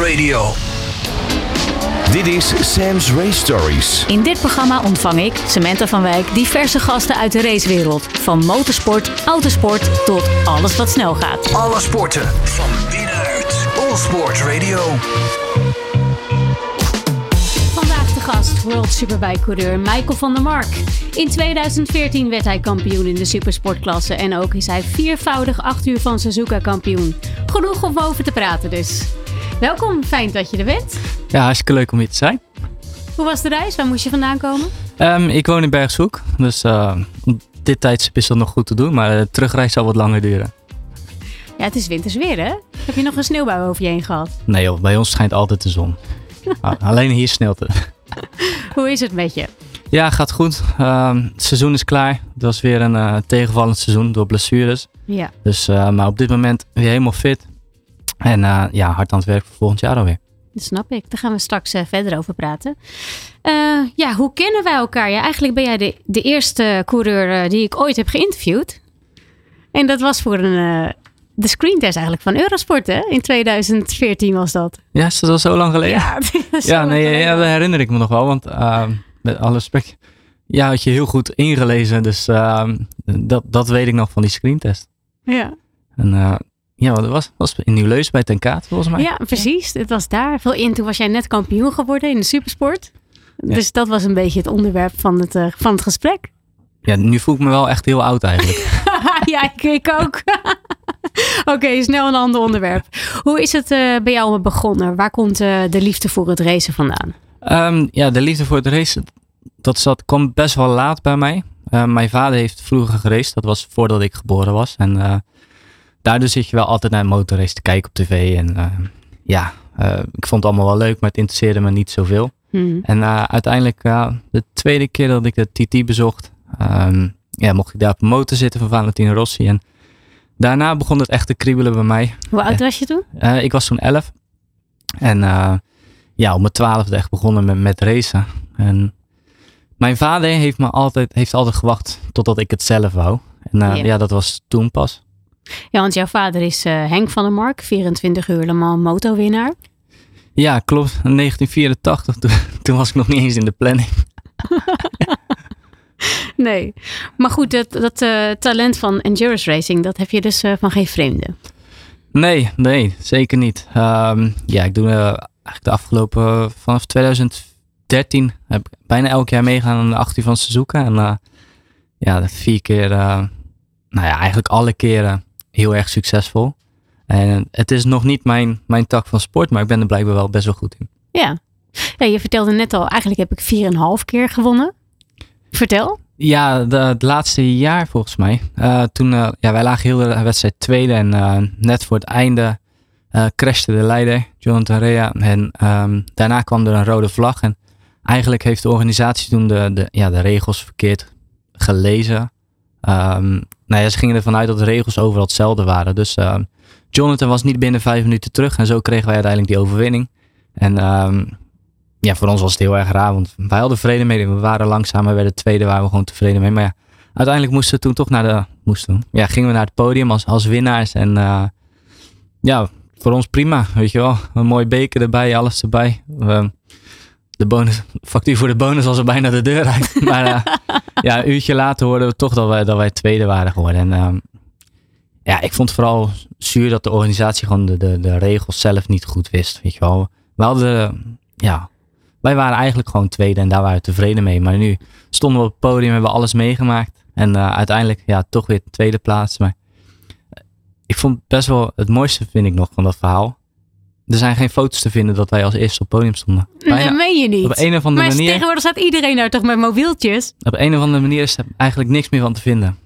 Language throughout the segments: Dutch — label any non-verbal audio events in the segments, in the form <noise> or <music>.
Radio. Dit is Sam's Race Stories. In dit programma ontvang ik, Samantha van Wijk, diverse gasten uit de racewereld. Van motorsport, autosport tot alles wat snel gaat. Alle sporten van binnenuit. All Sport Radio. Vandaag de gast, World Superbike-coureur Michael van der Mark. In 2014 werd hij kampioen in de supersportklasse en ook is hij viervoudig 8 uur van Suzuka kampioen. Genoeg om over te praten dus. Welkom, fijn dat je er bent. Ja, hartstikke leuk om hier te zijn. Hoe was de reis? Waar moest je vandaan komen? Ehm, ik woon in Bergshoek, dus uh, op dit tijdstip is dat nog goed te doen, maar de terugreis zal wat langer duren. Ja, het is winters weer hè? Heb je nog een sneeuwbui over je heen gehad? Nee joh, bij ons schijnt altijd de zon. <laughs> Alleen hier sneeuwt het. Hoe is het met je? Ja, gaat goed. Um, het seizoen is klaar. Het was weer een uh, tegenvallend seizoen door blessures. Ja. Dus, uh, maar op dit moment weer helemaal fit. En uh, ja, hard aan het werk voor volgend jaar alweer. Dat snap ik. Daar gaan we straks verder over praten. ja, hoe kennen wij elkaar? Ja, eigenlijk ben jij de, de eerste coureur die ik ooit heb geïnterviewd. En dat was voor een, de screentest eigenlijk van Eurosport, hè? In 2014 was dat. Ja, is dat al zo lang geleden? Ja, <laughs> ja nee, ja, dat herinner ik me nog wel. Want uh, met alle respect, ja, had je heel goed ingelezen. Dus uh, dat, dat weet ik nog van die screentest. Ja. En ja, wat was, was in Nieuw-Leus bij Tenkaat volgens mij. Ja, precies. Het was daar. Veel in. Toen was jij net kampioen geworden in de supersport. Ja. Dus dat was een beetje het onderwerp van het, uh, van het gesprek. Ja, nu voel ik me wel echt heel oud eigenlijk. <laughs> ja, ik, ik ook. <laughs> Oké, okay, snel een ander onderwerp. Hoe is het uh, bij jou begonnen? Waar komt uh, de liefde voor het racen vandaan? Um, ja, de liefde voor het racen, dat zat, kwam best wel laat bij mij. Mijn vader heeft vroeger geraced, dat was voordat ik geboren was. En daardoor zit je wel altijd naar een motorrace te kijken op tv. En ja, ik vond het allemaal wel leuk, maar het interesseerde me niet zoveel. Hmm. En uiteindelijk, de tweede keer dat ik de TT bezocht, um, ja, mocht ik daar op een motor zitten van Valentino Rossi. En daarna begon het echt te kriebelen bij mij. Hoe oud was je toen? Ik was toen 11. En ja, op mijn twaalfde echt begonnen met, met racen. En mijn vader heeft, me altijd, heeft altijd gewacht totdat ik het zelf wou. En ja, dat was toen pas. Ja, want jouw vader is eh, Henk van der Mark, 24 uur Le Mans motowinnaar. Ja, klopt. In 1984, toen, <laughs> toen was ik nog niet eens in de planning. <laughs> Nee. Maar goed, dat, dat eh, talent van endurance racing, dat heb je dus eh, van geen vreemde. Nee, nee, zeker niet. Um, ja, ik doe eigenlijk de afgelopen, vanaf 2013 heb ik bijna elk jaar meegaan aan de 18 van Suzuka. En ja, vier keer, nou ja, eigenlijk alle keren heel erg succesvol. En het is nog niet mijn, mijn tak van sport, maar ik ben er blijkbaar wel best wel goed in. Ja. ja je vertelde net al, eigenlijk heb ik 4,5 keer gewonnen. Vertel. Ja, de, het laatste jaar volgens mij. Uh, toen, uh, ja, wij lagen heel de wedstrijd tweede en uh, net voor het einde crashte de leider, Jonathan Rea. En um, daarna kwam er een rode vlag. En eigenlijk heeft de organisatie toen de, de, ja, de regels verkeerd gelezen. Um, nou ja, ze gingen ervan uit dat de regels overal hetzelfde waren. Dus Jonathan was niet binnen vijf minuten terug en zo kregen wij uiteindelijk die overwinning. En um, ja, voor ons was het heel erg raar, want wij hadden vrede mee. We waren langzaam, we werden tweede, waren we gewoon tevreden mee. Maar ja, uiteindelijk moesten we toen toch naar de, moesten, ja, gingen we naar het podium als, als winnaars. En uh, ja, voor ons prima, weet je wel. Een mooi beker erbij, alles erbij. Uh, de bonus, factuur voor de bonus was er bijna de deur uit. <laughs> maar uh, ja, een uurtje later hoorden we toch dat wij, dat wij tweede waren geworden. En uh, ja, ik vond vooral zuur dat de organisatie gewoon de, de, de regels zelf niet goed wist, weet je wel. We hadden, ja, wij waren eigenlijk gewoon tweede en daar waren we tevreden mee. Maar nu stonden we op het podium, hebben we alles meegemaakt. En uh, uiteindelijk, ja, toch weer tweede plaats. Maar ik vond best wel het mooiste, vind ik nog, van dat verhaal. Er zijn geen foto's te vinden dat wij als eerste op het podium stonden. Bijna, dat meen je niet. Op een of andere maar manier. tegenwoordig staat iedereen daar toch met mobieltjes? Op een of andere manier is er eigenlijk niks meer van te vinden.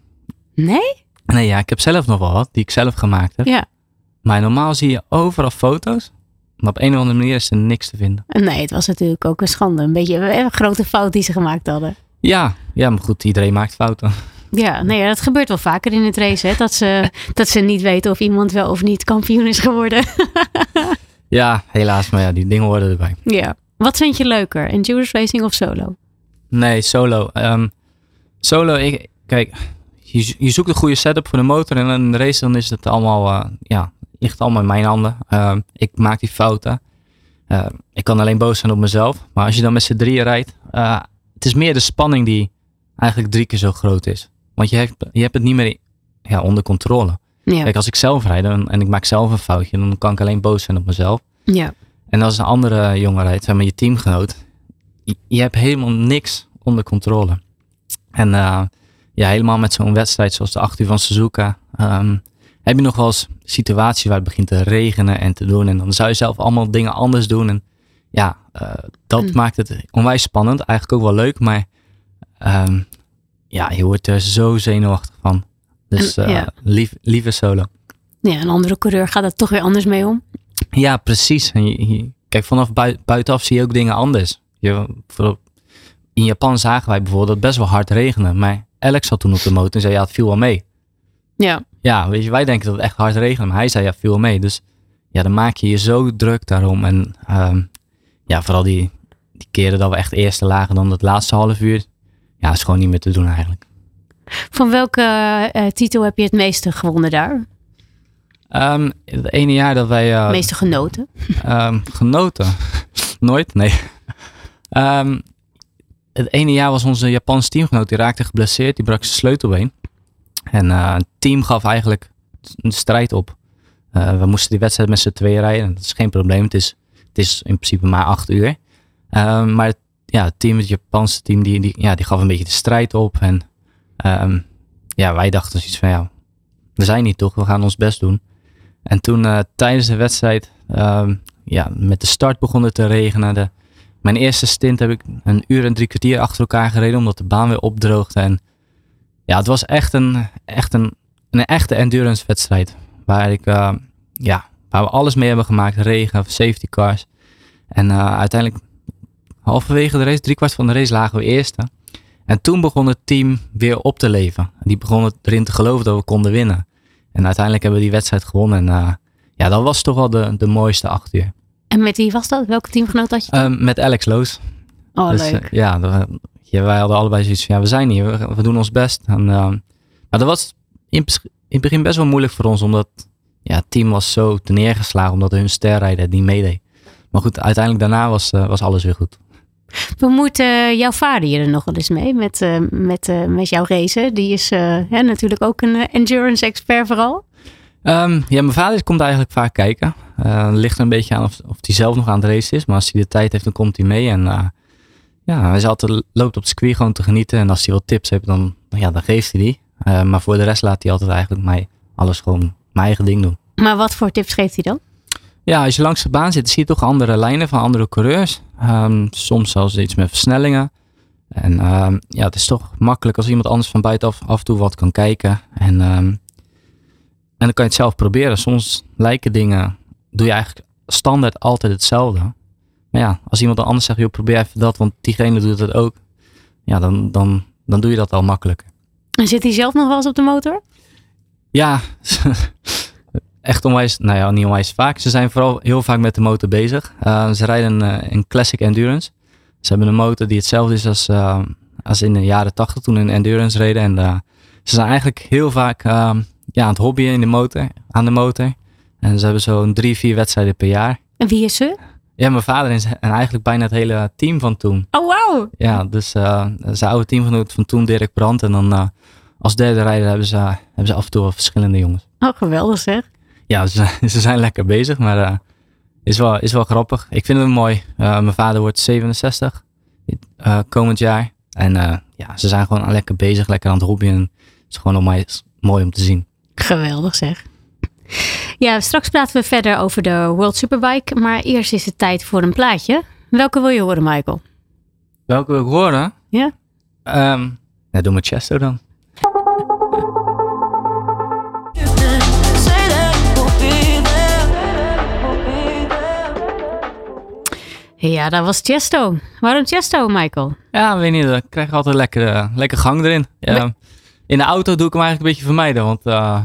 Nee? Nee, ja, ik heb zelf nog wel wat die ik zelf gemaakt heb. Ja. Maar normaal zie je overal foto's. Maar op een of andere manier is er niks te vinden. Nee, het was natuurlijk ook een schande. Een beetje een grote fout die ze gemaakt hadden. Ja, ja maar goed, iedereen maakt fouten. Ja, nee, dat gebeurt wel vaker in het race. Hè? Dat, ze, dat ze niet weten of iemand wel of niet kampioen is geworden. <laughs> ja, helaas. Maar ja, die dingen worden erbij. Ja. Wat vind je leuker? Endurance racing of solo? Nee, solo. Um, solo, ik, kijk, je, je zoekt een goede setup voor de motor. En in de race dan is het allemaal, uh, ja, ligt allemaal in mijn handen. Uh, ik maak die fouten. eh, ik kan alleen boos zijn op mezelf. Maar als je dan met z'n drieën rijdt, eh, het is meer de spanning die eigenlijk drie keer zo groot is. Want je hebt, je hebt het niet meer ja, onder controle. Ja. Kijk, als ik zelf rijd en, en ik maak zelf een foutje, dan kan ik alleen boos zijn op mezelf. ja. En als een andere jongen rijdt, zeg maar je teamgenoot, je, je hebt helemaal niks onder controle. En eh, ja, helemaal met zo'n wedstrijd zoals de 8 uur van Suzuka, ehm, heb je nog wel eens situaties waar het begint te regenen en te doen. En dan zou je zelf allemaal dingen anders doen. En ja, eh, dat Mm. maakt het onwijs spannend. Eigenlijk ook wel leuk, maar ehm, ja, je wordt er zo zenuwachtig van. Dus eh ja. lief, liever solo. ja, een andere coureur gaat er toch weer anders mee om. Ja, precies. En je, je- kijk, vanaf bui- buitenaf zie je ook dingen anders. Je, voor- in Japan zagen wij bijvoorbeeld dat best wel hard regende. Maar Alex zat toen op de motor en zei, ja, het viel wel mee. Ja. Ja, weet je, wij denken dat het echt hard regende. Maar hij zei, ja, het viel wel mee. Dus ja, dan maak je je zo druk daarom. En ehm, ja, vooral die, die keren dat we echt eerste lagen dan het laatste half uur. Ja, is gewoon niet meer te doen eigenlijk. Van welke eh, titel heb je het meeste gewonnen daar? Ehm, het ene jaar dat wij... Het meeste genoten? Ehm, genoten? Nooit, nee. Ehm, het ene jaar was onze Japanse teamgenoot, die raakte geblesseerd, die brak zijn sleutelbeen. En eh, het team gaf eigenlijk een strijd op. We moesten die wedstrijd met z'n tweeën rijden. en Dat is geen probleem, het is, het is in principe maar acht uur. Maar het, ja, het team, het Japanse team, die, die, ja, die gaf een beetje de strijd op. En ehm, ja, wij dachten zoiets van, ja, we zijn niet toch, we gaan ons best doen. En toen eh, tijdens de wedstrijd, ehm, ja, met de start begon het te regenen. De, mijn eerste stint heb ik een uur en drie kwartier achter elkaar gereden, omdat de baan weer opdroogde. En ja, het was echt een, echt een, een echte endurance wedstrijd. Waar ik, eh, ja, waar we alles mee hebben gemaakt. Regen, safety cars. En eh, uiteindelijk, halverwege de race, driekwart van de race, lagen we eerste. En toen begon het team weer op te leven. Die begonnen erin te geloven dat we konden winnen. En uiteindelijk hebben we die wedstrijd gewonnen. En eh, ja, dat was toch wel de, de mooiste acht uur. En met wie was dat? Welke teamgenoot had je? Ehm, met Alex Loos. oh, Dus, leuk. eh, ja, we- ja, wij hadden allebei zoiets van, ja, we zijn hier, we, we doen ons best. En, ehm, maar dat was in, in het begin best wel moeilijk voor ons, omdat ja, het team was zo neergeslagen, omdat hun sterrijder niet meedeed. Maar goed, uiteindelijk daarna was, eh, was alles weer goed. Bemoeit eh, jouw vader je er nog wel eens mee met, eh, met, eh, met jouw racen? Die is eh, hè, natuurlijk ook een endurance expert vooral. Ehm, ja, mijn vader komt eigenlijk vaak kijken. Ligt er een beetje aan of, of hij zelf nog aan het racen is. Maar als hij de tijd heeft, dan komt hij mee. En ja, hij is altijd, loopt op het circuit gewoon te genieten. En als hij wat tips heeft, dan, ja, dan geeft hij die. Maar voor de rest laat hij altijd eigenlijk mij alles gewoon mijn eigen ding doen. Maar wat voor tips geeft hij dan? Ja, als je langs de baan zit, zie je toch andere lijnen van andere coureurs. Ehm, soms zelfs iets met versnellingen. En ehm, ja, het is toch makkelijk als iemand anders van buitenaf af en toe wat kan kijken. En, ehm, en dan kan je het zelf proberen. Soms lijken dingen, doe je eigenlijk standaard altijd hetzelfde. Maar ja, als iemand dan anders zegt, joh, probeer even dat, want diegene doet het ook. Ja, dan, dan, dan doe je dat al makkelijker. En zit hij zelf nog wel eens op de motor? Ja, <laughs> echt onwijs, nou ja, niet onwijs vaak. Ze zijn vooral heel vaak met de motor bezig. Uh, ze rijden een, een Classic Endurance. Ze hebben een motor die hetzelfde is als, uh, als in de jaren 80 toen een Endurance reden. En uh, ze zijn eigenlijk heel vaak uh, ja, aan het hobbyen in de motor, aan de motor. En ze hebben zo'n drie, vier wedstrijden per jaar. En wie is ze? Ja, mijn vader is en eigenlijk bijna het hele team van toen. Oh, wauw! Ja, dus zijn oude teamgenoot van toen, Dirk Brandt. En dan als derde rijder hebben ze, hebben ze af en toe verschillende jongens. Oh, geweldig zeg. Ja, ze, <laughs> ze zijn lekker bezig, maar uh, is, wel, is wel grappig. Ik vind het mooi. Uh, mijn vader wordt 67 uh, komend jaar. En ja, ze zijn gewoon lekker bezig, lekker aan het hobbyen. Het is gewoon mooi, mooi om te zien. Geweldig zeg. Ja, straks praten we verder over de World Superbike. Maar eerst is het tijd voor een plaatje. Welke wil je horen, Michael? Welke wil ik horen? Ja. Um, ja, doe maar Chesto dan. Ja, dat was Chesto. Waarom Chesto, Michael? Ja, weet niet. Ik krijg altijd lekker, uh, lekker gang erin. Ja, in de auto doe ik hem eigenlijk een beetje vermijden. Want uh,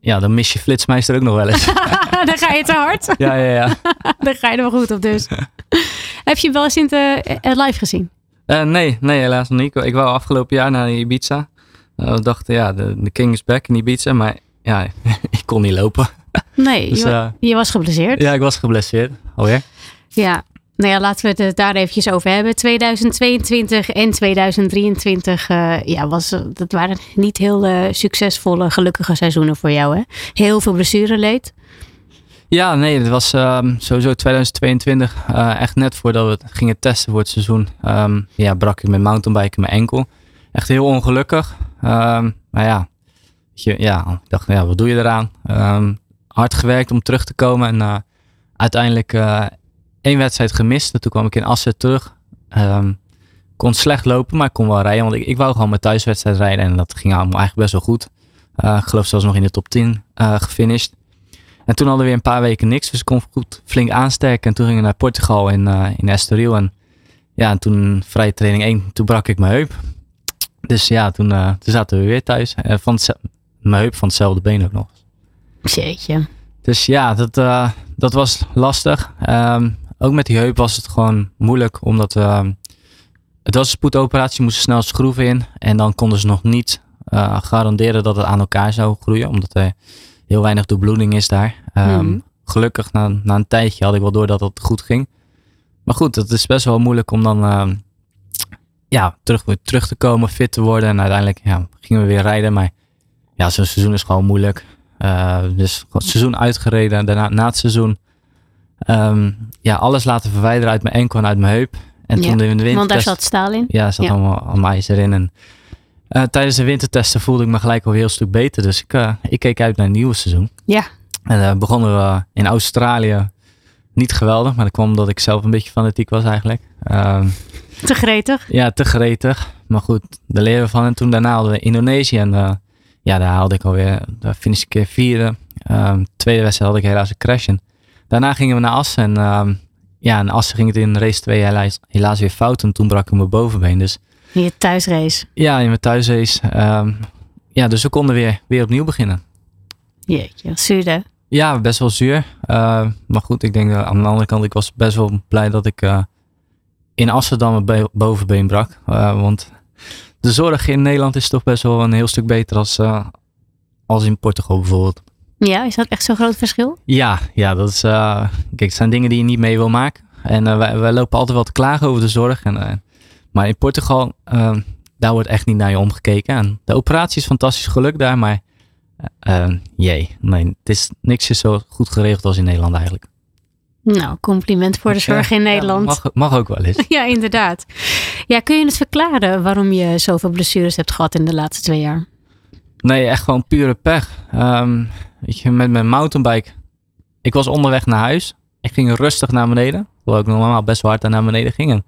ja, dan mis je flitsmeister ook nog wel eens. <laughs> dan ga je te hard. ja, ja, ja. <laughs> dan ga je er wel goed op dus. <laughs> Heb je hem wel eens in de, uh, live gezien? Uh, nee, nee, helaas nog niet. Ik wou afgelopen jaar naar Ibiza. we dachten, ja, de, de king is back in Ibiza. Maar ja, ik kon niet lopen. Nee, dus, je, je, was geblesseerd. Ja, ik was geblesseerd. Alweer. Ja, nou ja, laten we het daar eventjes over hebben. 2022 en 2023, uh, ja, was, dat waren niet heel succesvolle, gelukkige seizoenen voor jou. Hè? Heel veel blessureleed. Ja, nee, het was um, sowieso 2022. Uh, echt net voordat we gingen testen voor het seizoen. Um, ja, brak ik met mountainbiken mijn enkel. Echt heel ongelukkig. Um, maar ja, ja, ik dacht, ja, wat doe je eraan? hard gewerkt om terug te komen. En uiteindelijk één wedstrijd gemist. En toen kwam ik in Assen terug. kon slecht lopen, maar ik kon wel rijden. Want ik, ik wou gewoon mijn thuiswedstrijd rijden. En dat ging eigenlijk best wel goed. Uh, ik geloof zelfs nog in de top 10 gefinished. En toen hadden we weer een paar weken niks. Dus ik kon goed flink aansterken. En toen gingen we naar Portugal in, uh, in Estoril. En ja, en toen vrije training 1, toen brak ik mijn heup. Dus ja, toen, uh, toen zaten we weer thuis. Uh, van mijn heup van hetzelfde been ook nog. Jeetje. Dus ja, dat, uh, dat was lastig. Um, ook met die heup was het gewoon moeilijk. Omdat uh, het was een spoedoperatie, moesten snel schroeven in. En dan konden ze nog niet garanderen dat het aan elkaar zou groeien. Omdat er heel weinig doorbloeding is daar. Um, Gelukkig na, na een tijdje had ik wel door dat het goed ging. Maar goed, het is best wel moeilijk om dan uh, ja, terug, weer terug te komen, fit te worden. En uiteindelijk ja, gingen we weer rijden. Maar ja, zo'n seizoen is gewoon moeilijk. Uh, dus het seizoen uitgereden. Daarna na het seizoen um, ja, alles laten verwijderen uit mijn enkel en uit mijn heup. En ja, toen in de winter. Want daar zat staal in. Ja, er zat ja. allemaal, allemaal ijzer in. En uh, tijdens de wintertesten voelde ik me gelijk al een heel stuk beter. Dus ik, uh, ik keek uit naar een nieuwe seizoen. Ja. En uh, begonnen we in Australië. Niet geweldig, maar dat kwam omdat ik zelf een beetje fanatiek was eigenlijk. Ehm, te gretig? Ja, te gretig. Maar goed, daar leren we van. En toen daarna hadden we Indonesië. En ja, daar haalde ik alweer, daar finish ik keer vierde. Um, tweede wedstrijd had ik helaas een crash. En daarna gingen we naar Assen. En um, ja, in Assen ging het in race 2 helaas, helaas weer fout. En toen brak ik mijn bovenbeen. Dus in je thuisrace? Ja, in mijn thuisrace. Um, ja, dus we konden weer, weer opnieuw beginnen. Jeetje, zuur hè? Ja, best wel zuur. Uh, maar goed, ik denk uh, aan de andere kant, ik was best wel blij dat ik uh, in Assen dan mijn bovenbeen brak. want de zorg in Nederland is toch best wel een heel stuk beter als, als in Portugal bijvoorbeeld. Ja, is dat echt zo'n groot verschil? Ja, ja dat is, kijk, het zijn dingen die je niet mee wil maken. En wij, wij lopen altijd wel te klagen over de zorg. En maar in Portugal, uh, daar wordt echt niet naar je omgekeken. En de operatie is fantastisch gelukt daar, maar uh, jee, nee, het is niks is zo goed geregeld als in Nederland eigenlijk. Nou, compliment voor de zorg in Nederland. Ja, mag, mag, ook wel eens. <laughs> ja, inderdaad. Ja, kun je het verklaren waarom je zoveel blessures hebt gehad in de laatste twee jaar? Nee, echt gewoon pure pech. Um, weet je, met mijn mountainbike. Ik was onderweg naar huis. Ik ging rustig naar beneden. Terwijl ik normaal best wel hard naar beneden ging. En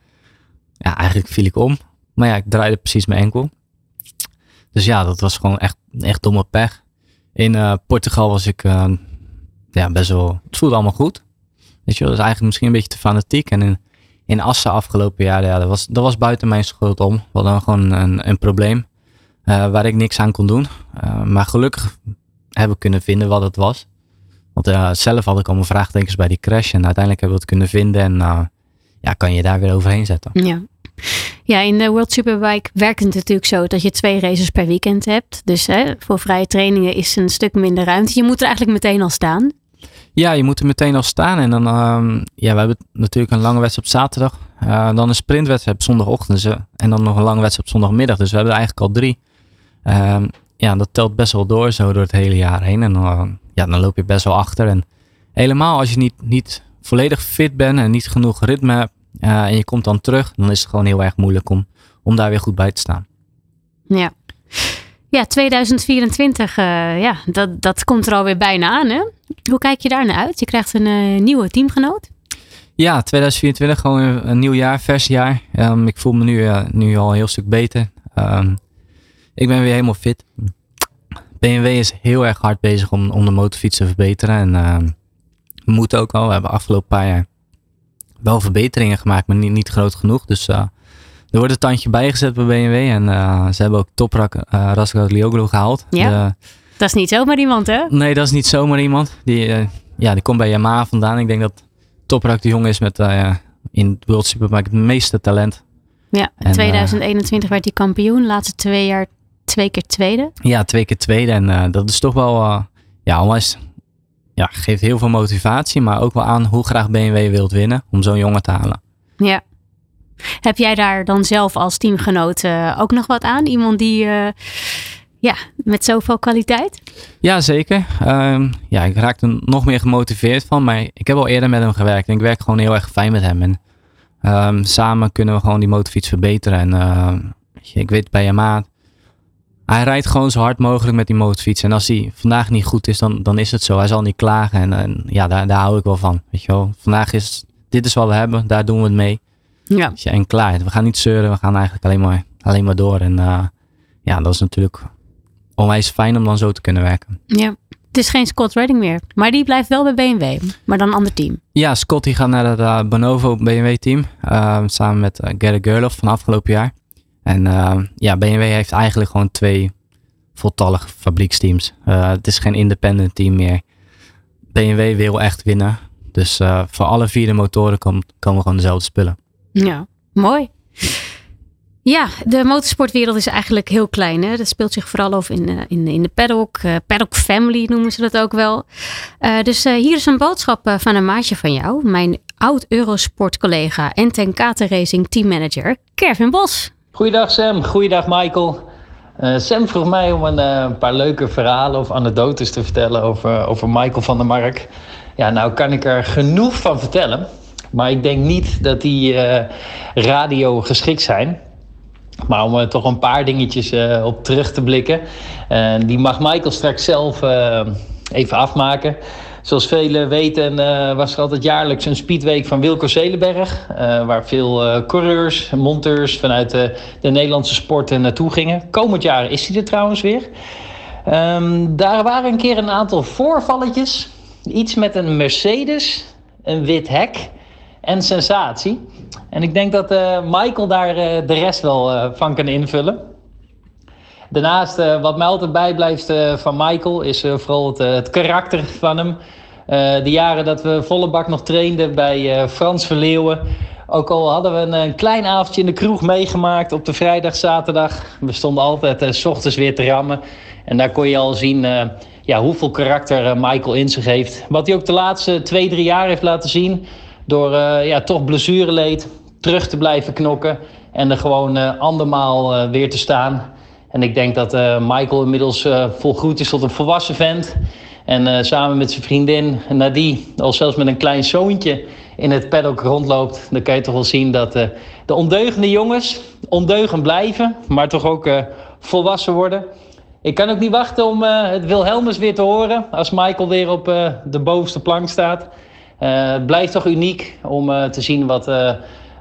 ja, eigenlijk viel ik om. Maar ja, ik draaide precies mijn enkel. Dus ja, dat was gewoon echt, echt domme pech. In uh, Portugal was ik uh, ja, best wel... Het voelde allemaal goed. Weet je dat is eigenlijk misschien een beetje te fanatiek. En in, in Assen afgelopen jaar, ja, dat, was, dat was buiten mijn schuld om. We hadden gewoon een, een probleem uh, waar ik niks aan kon doen. maar gelukkig hebben kunnen vinden wat het was. Want zelf had ik allemaal vraagtekens bij die crash. En uiteindelijk hebben we het kunnen vinden. En ja, kan je daar weer overheen zetten. Ja. Ja, in de World Superbike werkt het natuurlijk zo dat je twee races per weekend hebt. Dus hè, voor vrije trainingen is een stuk minder ruimte. Je moet er eigenlijk meteen al staan. Ja, je moet er meteen al staan. En dan, um, ja, we hebben natuurlijk een lange wedstrijd op zaterdag. Uh, dan een sprintwedstrijd op zondagochtend. En dan nog een lange wedstrijd op zondagmiddag. Dus we hebben er eigenlijk al drie. Ja, dat telt best wel door zo door het hele jaar heen. En uh, ja, dan loop je best wel achter. En helemaal als je niet, niet volledig fit bent en niet genoeg ritme hebt uh, en je komt dan terug, dan is het gewoon heel erg moeilijk om, om daar weer goed bij te staan. Ja. Ja, 2024, uh, ja, dat, dat komt er alweer bijna aan. Hè? Hoe kijk je daar naar uit? Je krijgt een uh, nieuwe teamgenoot. Ja, 2024, gewoon een, een nieuw jaar, vers jaar. Um, ik voel me nu, nu al een heel stuk beter. Um, ik ben weer helemaal fit. BMW is heel erg hard bezig om, om de motorfiets te verbeteren. En uh, we moeten ook al. We hebben afgelopen paar jaar wel verbeteringen gemaakt, maar niet, niet groot genoeg. Dus uh, er wordt een tandje bijgezet bij BMW. En uh, ze hebben ook Toprak uh, Raskat Lioglu gehaald. Ja, de, dat is niet zomaar iemand hè? Nee, dat is niet zomaar iemand. Die, ja, die komt bij Yamaha vandaan. Ik denk dat Toprak de jongen is met in World Superbike het meeste talent. Ja, in 2021 werd hij kampioen. Laatste twee jaar twee keer tweede. Ja, twee keer tweede. En dat is toch wel ja, onwijs ja, geeft heel veel motivatie, maar ook wel aan hoe graag BMW wilt winnen om zo'n jongen te halen. Ja. Heb jij daar dan zelf als teamgenoot uh, ook nog wat aan? Iemand die uh, ja, met zoveel kwaliteit? Ja, zeker. Um, ja, ik raak er nog meer gemotiveerd van. Maar ik heb al eerder met hem gewerkt en ik werk gewoon heel erg fijn met hem. En um, samen kunnen we gewoon die motorfiets verbeteren. En uh, ik weet bij Yamaha, hij rijdt gewoon zo hard mogelijk met die motorfiets. En als hij vandaag niet goed is, dan, dan is het zo. Hij zal niet klagen. En, en ja, daar, daar hou ik wel van. Weet je wel. Vandaag is, dit is wat we hebben, daar doen we het mee. Ja. En klaar. We gaan niet zeuren, we gaan eigenlijk alleen maar, alleen maar door. En uh, ja, dat is natuurlijk onwijs fijn om dan zo te kunnen werken. Ja. Het is geen Scott Redding meer, maar die blijft wel bij BMW, maar dan een ander team. Ja, Scott die gaat naar het uh, Bonovo BMW team, uh, samen met Gerrit Gerloff van afgelopen jaar. En ja, BMW heeft eigenlijk gewoon twee voltallige fabrieksteams. het is geen independent team meer. BMW wil echt winnen. Dus voor alle vier de motoren komen komen gewoon dezelfde spullen. Ja, mooi. Ja, de motorsportwereld is eigenlijk heel klein. Hè? Dat speelt zich vooral over in, in, in de paddock. Paddock family noemen ze dat ook wel. Dus hier is een boodschap van een maatje van jou. Mijn oud Eurosport collega en ten Kate Racing teammanager Kevin Bos. Goeiedag Sam, goeiedag Michael. Sam vroeg mij om een paar leuke verhalen of anekdotes te vertellen over, over Michael van der Mark. Ja, nou kan ik er genoeg van vertellen. Maar ik denk niet dat die radio geschikt zijn. Maar om er toch een paar dingetjes op terug te blikken. Die mag Michael straks zelf even afmaken. Zoals velen weten was er altijd jaarlijks een speedweek van Wilco Zelenberg. waar veel coureurs en monteurs vanuit de, de Nederlandse sporten naartoe gingen. Komend jaar is hij er trouwens weer. Um, daar waren een keer een aantal voorvalletjes. Iets met een Mercedes, een wit hek en sensatie. En ik denk dat Michael daar de rest wel van kan invullen. Daarnaast, wat mij altijd bijblijft van Michael, is vooral het, het, karakter van hem. de jaren dat we volle bak nog trainden bij Frans Verleeuwen. Ook al hadden we een, klein avondje in de kroeg meegemaakt op de vrijdag, zaterdag. We stonden altijd s ochtends weer te rammen. En daar kon je al zien ja, hoeveel karakter Michael in zich heeft. Wat hij ook de laatste twee, drie jaar heeft laten zien door uh, ja, toch blessureleed terug te blijven knokken. En er gewoon uh, andermaal weer te staan. En ik denk dat Michael inmiddels volgroeid is tot een volwassen vent. En samen met zijn vriendin Nadie, al zelfs met een klein zoontje in het paddock rondloopt. Dan kan je toch wel zien dat de ondeugende jongens ondeugend blijven. Maar toch ook volwassen worden. Ik kan ook niet wachten om het Wilhelmus weer te horen. Als Michael weer op de bovenste plank staat. Het blijft toch uniek om te zien wat,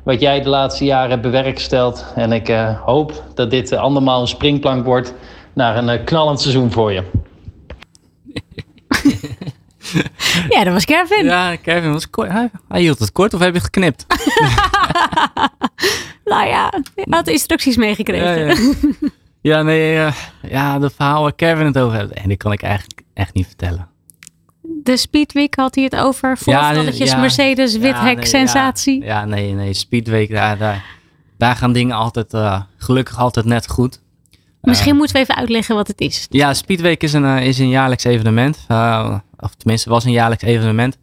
wat jij de laatste jaren hebt bewerkstellig. En ik hoop dat dit andermaal een springplank wordt naar een knallend seizoen voor je. <laughs> ja, dat was Kevin. Ja, Kevin was kort. Hij, hij hield het kort of heb je geknipt? <laughs> nou ja, hij had instructies meegekregen. Ja, ja. ja nee, ja, de verhaal waar Kevin het over heeft, en die kan ik eigenlijk echt niet vertellen de Speedweek had hij het over. Voorvalletjes, ja, Mercedes, wit hek, nee, sensatie. Ja, ja, nee, nee. Speedweek, daar, daar, daar gaan dingen altijd, uh, gelukkig altijd net goed. Misschien uh, moeten we even uitleggen wat het is. Ja, Speedweek is een, uh, is een jaarlijks evenement. of tenminste, was een jaarlijks evenement.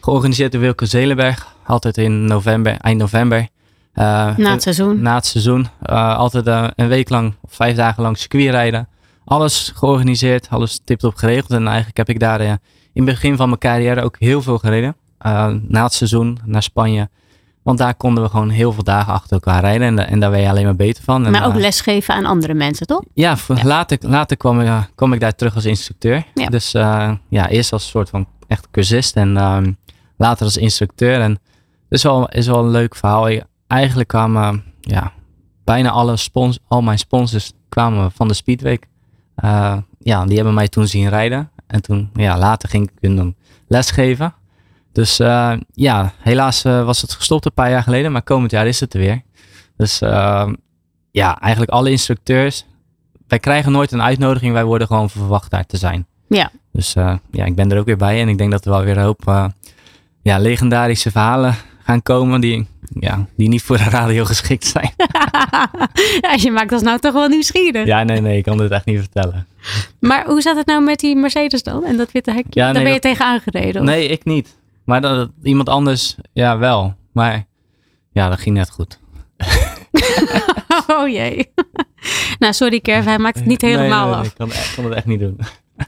Georganiseerd door Wilke Zelenberg. Altijd in november, eind november. na het seizoen. Na het seizoen. altijd een week lang, of vijf dagen lang circuit rijden. Alles georganiseerd, alles tip-top geregeld. En eigenlijk heb ik daar in het begin van mijn carrière ook heel veel gereden. Uh, na het seizoen naar Spanje. Want daar konden we gewoon heel veel dagen achter elkaar rijden. En, en daar ben je alleen maar beter van. En, maar ook uh, lesgeven aan andere mensen, toch? Ja, ja. Later, later kwam, ik, kwam ik daar terug als instructeur. Ja. Dus ja, eerst als soort van echt cursist. En ehm, later als instructeur. En dat is wel, is wel een leuk verhaal. Eigenlijk kwamen ja, bijna alle spons al mijn sponsors kwamen van de Speedweek. ja, die hebben mij toen zien rijden. En toen, ja, later ging ik hun dan lesgeven. Dus uh, ja, helaas uh, was het gestopt een paar jaar geleden, maar komend jaar is het er weer. Dus uh, ja, eigenlijk alle instructeurs, wij krijgen nooit een uitnodiging, wij worden gewoon verwacht daar te zijn. Ja. Dus ja, ik ben er ook weer bij en ik denk dat er wel weer een hoop ja, legendarische verhalen gaan komen die, ja, die niet voor de radio geschikt zijn. <laughs> ja, je maakt ons nou toch wel nieuwsgierig. ja, nee, nee, ik kan dit echt niet vertellen. Maar hoe zat het nou met die Mercedes dan? En dat witte hekje? Ja, Daar nee, ben je dat- tegen aangereden? of? Nee, ik niet. Maar dat, iemand anders, ja, wel. Maar ja, dat ging net goed. <laughs> Oh jee. <laughs> nou, sorry Kerv, hij maakt het niet helemaal nee, nee, af. ik kan, ik kan het echt niet doen.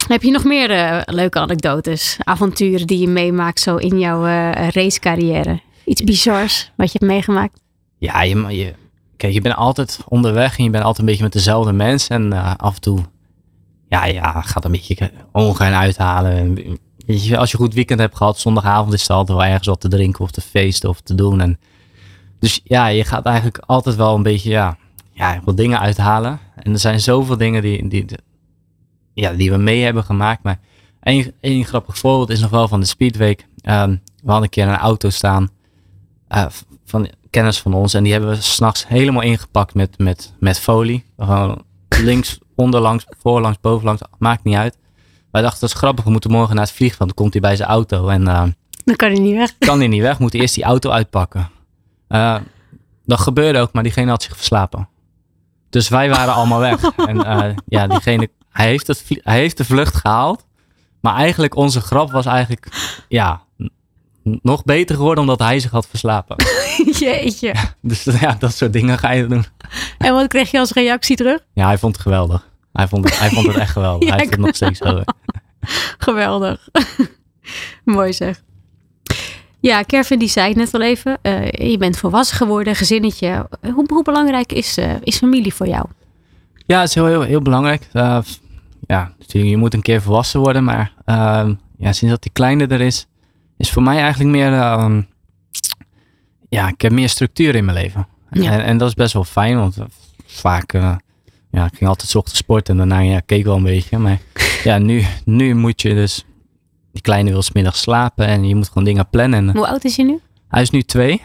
Heb je nog meer eh, leuke anekdotes, avonturen die je meemaakt zo in jouw eh, racecarrière? Iets bizars wat je hebt meegemaakt? Ja, je, je, kijk, je bent altijd onderweg en je bent altijd een beetje met dezelfde mensen. En eh, af en toe, ja, ja, gaat een beetje ongein uithalen. Als je een goed weekend hebt gehad, zondagavond is het altijd wel ergens wat te drinken of te feesten of te doen. En, dus ja, je gaat eigenlijk altijd wel een beetje, ja, ja, wat dingen uithalen. En er zijn zoveel dingen die, die, ja, die we mee hebben gemaakt. Maar één, één grappig voorbeeld is nog wel van de Speedweek. Ehm, we hadden een keer een auto staan eh, van kennis van ons. En die hebben we s'nachts helemaal ingepakt met, met, met folie. Gewoon links, <laughs> onderlangs, voorlangs, bovenlangs, maakt niet uit. Wij dachten, dat is grappig, we moeten morgen naar het vliegveld. Dan komt hij bij zijn auto en eh, Dan kan hij niet weg. <laughs> kan hij niet weg, moet hij eerst die auto uitpakken. Eh, dat gebeurde ook, maar diegene had zich verslapen. Dus wij waren allemaal weg. <laughs> En eh, ja, diegene, hij heeft, het, hij heeft de vlucht gehaald. Maar eigenlijk onze grap was eigenlijk, ja, nog beter geworden omdat hij zich had verslapen. <laughs> Jeetje. Dus ja, dat soort dingen ga je doen. En wat kreeg je als reactie terug? Ja, hij vond het geweldig. Hij vond het, hij vond het echt geweldig. <laughs> Ja, hij ik het nog steeds over. <laughs> Geweldig. Mooi zeg. Ja, Kervin die zei het net al even. eh, je bent volwassen geworden, gezinnetje. Hoe, hoe belangrijk is, eh, is familie voor jou? Ja, het is heel, heel, heel belangrijk. Eh, ja, natuurlijk, je moet een keer volwassen worden. Maar ja, sinds dat die kleine er is, is voor mij eigenlijk meer... ehm, ja, ik heb meer structuur in mijn leven. Ja. En, en dat is best wel fijn, want eh, vaak... eh, ja, ik ging altijd 's ochtends sporten en daarna ja, keek wel een beetje. Maar <laughs> ja, nu, nu moet je dus... Die kleine wil 's middags slapen en je moet gewoon dingen plannen. En, Hoe oud is je nu? hij is nu twee.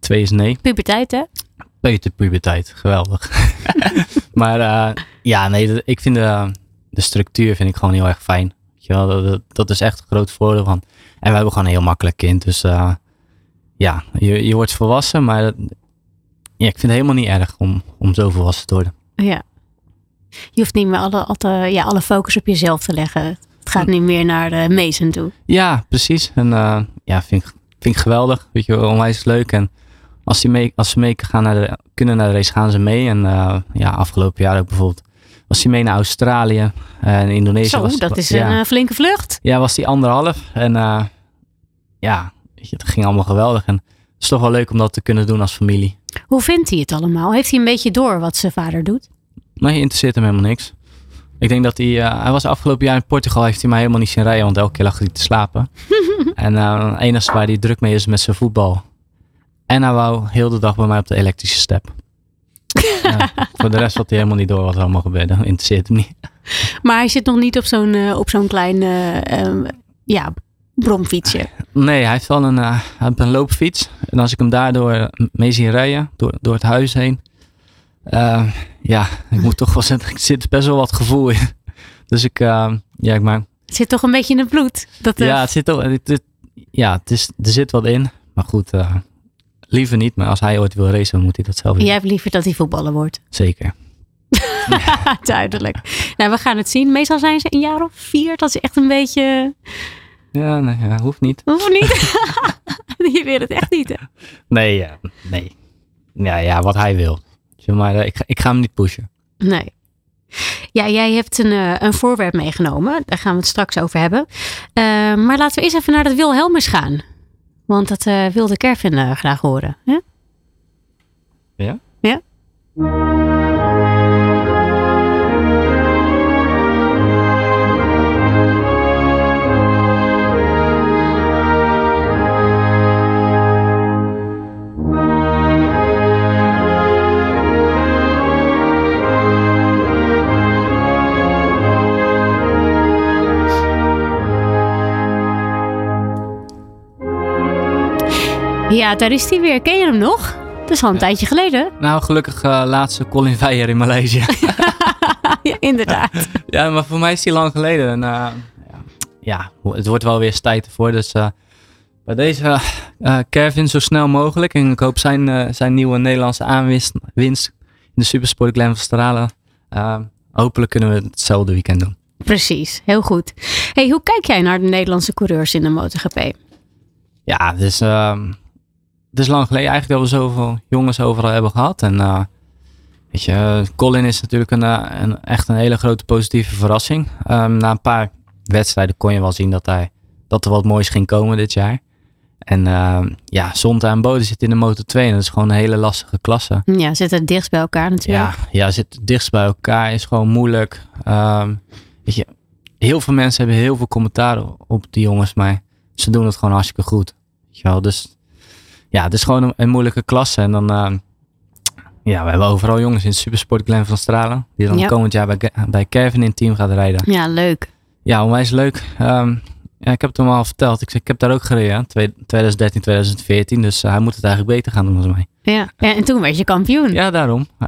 Twee is nee. Puberteit hè? Peuterpuberteit, geweldig. <laughs> <laughs> maar eh, ja, nee, ik vind de, de structuur vind ik gewoon heel erg fijn. Weet je wel, dat, dat, is echt een groot voordeel van. En we hebben gewoon een heel makkelijk kind, dus eh, ja, je, je wordt volwassen, maar dat- ja, ik vind het helemaal niet erg om, om zo volwassen te worden. Ja. Je hoeft niet meer alle, alle, ja, alle focus op jezelf te leggen. Het gaat nu meer naar de Mason toe. Ja, precies. En eh, ja, vind ik, vind ik geweldig. Weet je, wel, onwijs leuk. En als, die mee, als ze mee gaan naar de, kunnen naar de race, gaan ze mee. En eh, ja, afgelopen jaar ook bijvoorbeeld was hij mee naar Australië en Indonesië. Zo, was, dat is ja. een eh, flinke vlucht. Ja, was die anderhalf. En eh, ja, weet je, het ging allemaal geweldig. En het is toch wel leuk om dat te kunnen doen als familie. Hoe vindt hij het allemaal? Heeft hij een beetje door wat zijn vader doet? Je interesseert hem helemaal niks. Ik denk dat hij, eh, hij was afgelopen jaar in Portugal, heeft hij mij helemaal niet zien rijden, want elke keer lag hij te slapen. <laughs> en eh, het enige waar hij druk mee is met zijn voetbal. En hij wou heel de dag bij mij op de elektrische step. Ja, voor de rest had hij helemaal niet door wat er allemaal gebeurde. Interesseert hem niet. Maar hij zit nog niet op zo'n eh, op zo'n klein ehm, ja, bromfietsje. Nee, hij heeft wel een, eh, hij heeft een loopfiets. En als ik hem daardoor mee zie rijden, door, door het huis heen. ja, ik moet toch wel zeggen, er zit best wel wat gevoel in. Dus ik, eh, ja, ik maak, Het zit toch een beetje in het bloed. Dat, ja, het zit, toch- het, het- ja het is, er zit wat in. Maar goed, liever niet. Maar als hij ooit wil racen, moet hij dat zelf doen. Jij hebt liever dat hij voetballer wordt. Zeker. <laughs> Duidelijk. Nou, we gaan het zien. Meestal zijn ze een jaar of vier. Dat is echt een beetje... Ja, nee, ja, hoeft niet. Hoeft niet. <laughs> <laughs> Je weet het echt niet, hè? Nee, ja, nee. Ja, ja, wat hij wil. Maar eh, ik, ga- ik ga hem niet pushen. Nee. Ja, jij hebt een, eh, een voorwerp meegenomen. Daar gaan we het straks over hebben. Eh, maar laten we eerst even naar dat Wilhelmus gaan. Want dat eh, wilde Kervin eh, graag horen. hè? Ja? Ja? Ja, daar is hij weer. Ken je hem nog? Dat is al een Ja. tijdje geleden. Nou, gelukkig eh, laatste Colin Veijer in Maleisië. <laughs> <laughs> ja, inderdaad. ja, maar voor mij is die lang geleden. En, eh, ja, het wordt wel weer eens tijd ervoor. Dus eh, Bij deze Kevin zo snel mogelijk. En ik hoop zijn, zijn nieuwe Nederlandse aanwinst winst in de Supersport Glen van Stralen. Hopelijk kunnen we hetzelfde weekend doen. Precies, heel goed. Hey, hoe kijk jij naar de Nederlandse coureurs in de MotoGP? Ja, ehm, het is lang geleden eigenlijk dat we zoveel jongens overal hebben gehad. En weet je, Colin is natuurlijk een, een, echt een hele grote positieve verrassing. Um, na een paar wedstrijden kon je wel zien dat, hij, dat er wat moois ging komen dit jaar. En uh, ja, Zonta en Bode zitten in de Moto 2 en dat is gewoon een hele lastige klasse. Ja, zitten dichtst bij elkaar natuurlijk. Ja, ja zitten dichtst bij elkaar is gewoon moeilijk. Um, weet je, heel veel mensen hebben heel veel commentaren op die jongens, maar ze doen het gewoon hartstikke goed. Weet je wel? Dus ja, het is gewoon een, een moeilijke klasse. En dan, uh, ja, we hebben overal jongens in Supersport Glen van Stralen, die dan ja. komend jaar bij, bij Kevin in het team gaat rijden. Ja, leuk. Ja, onwijs leuk. Um, ja, ik heb het hem al verteld. Ik, ik heb daar ook gereden, 2013, 2014. Dus uh, hij moet het eigenlijk beter gaan doen dan mij. Ja. ja, en toen werd je kampioen. Ja, daarom. <laughs>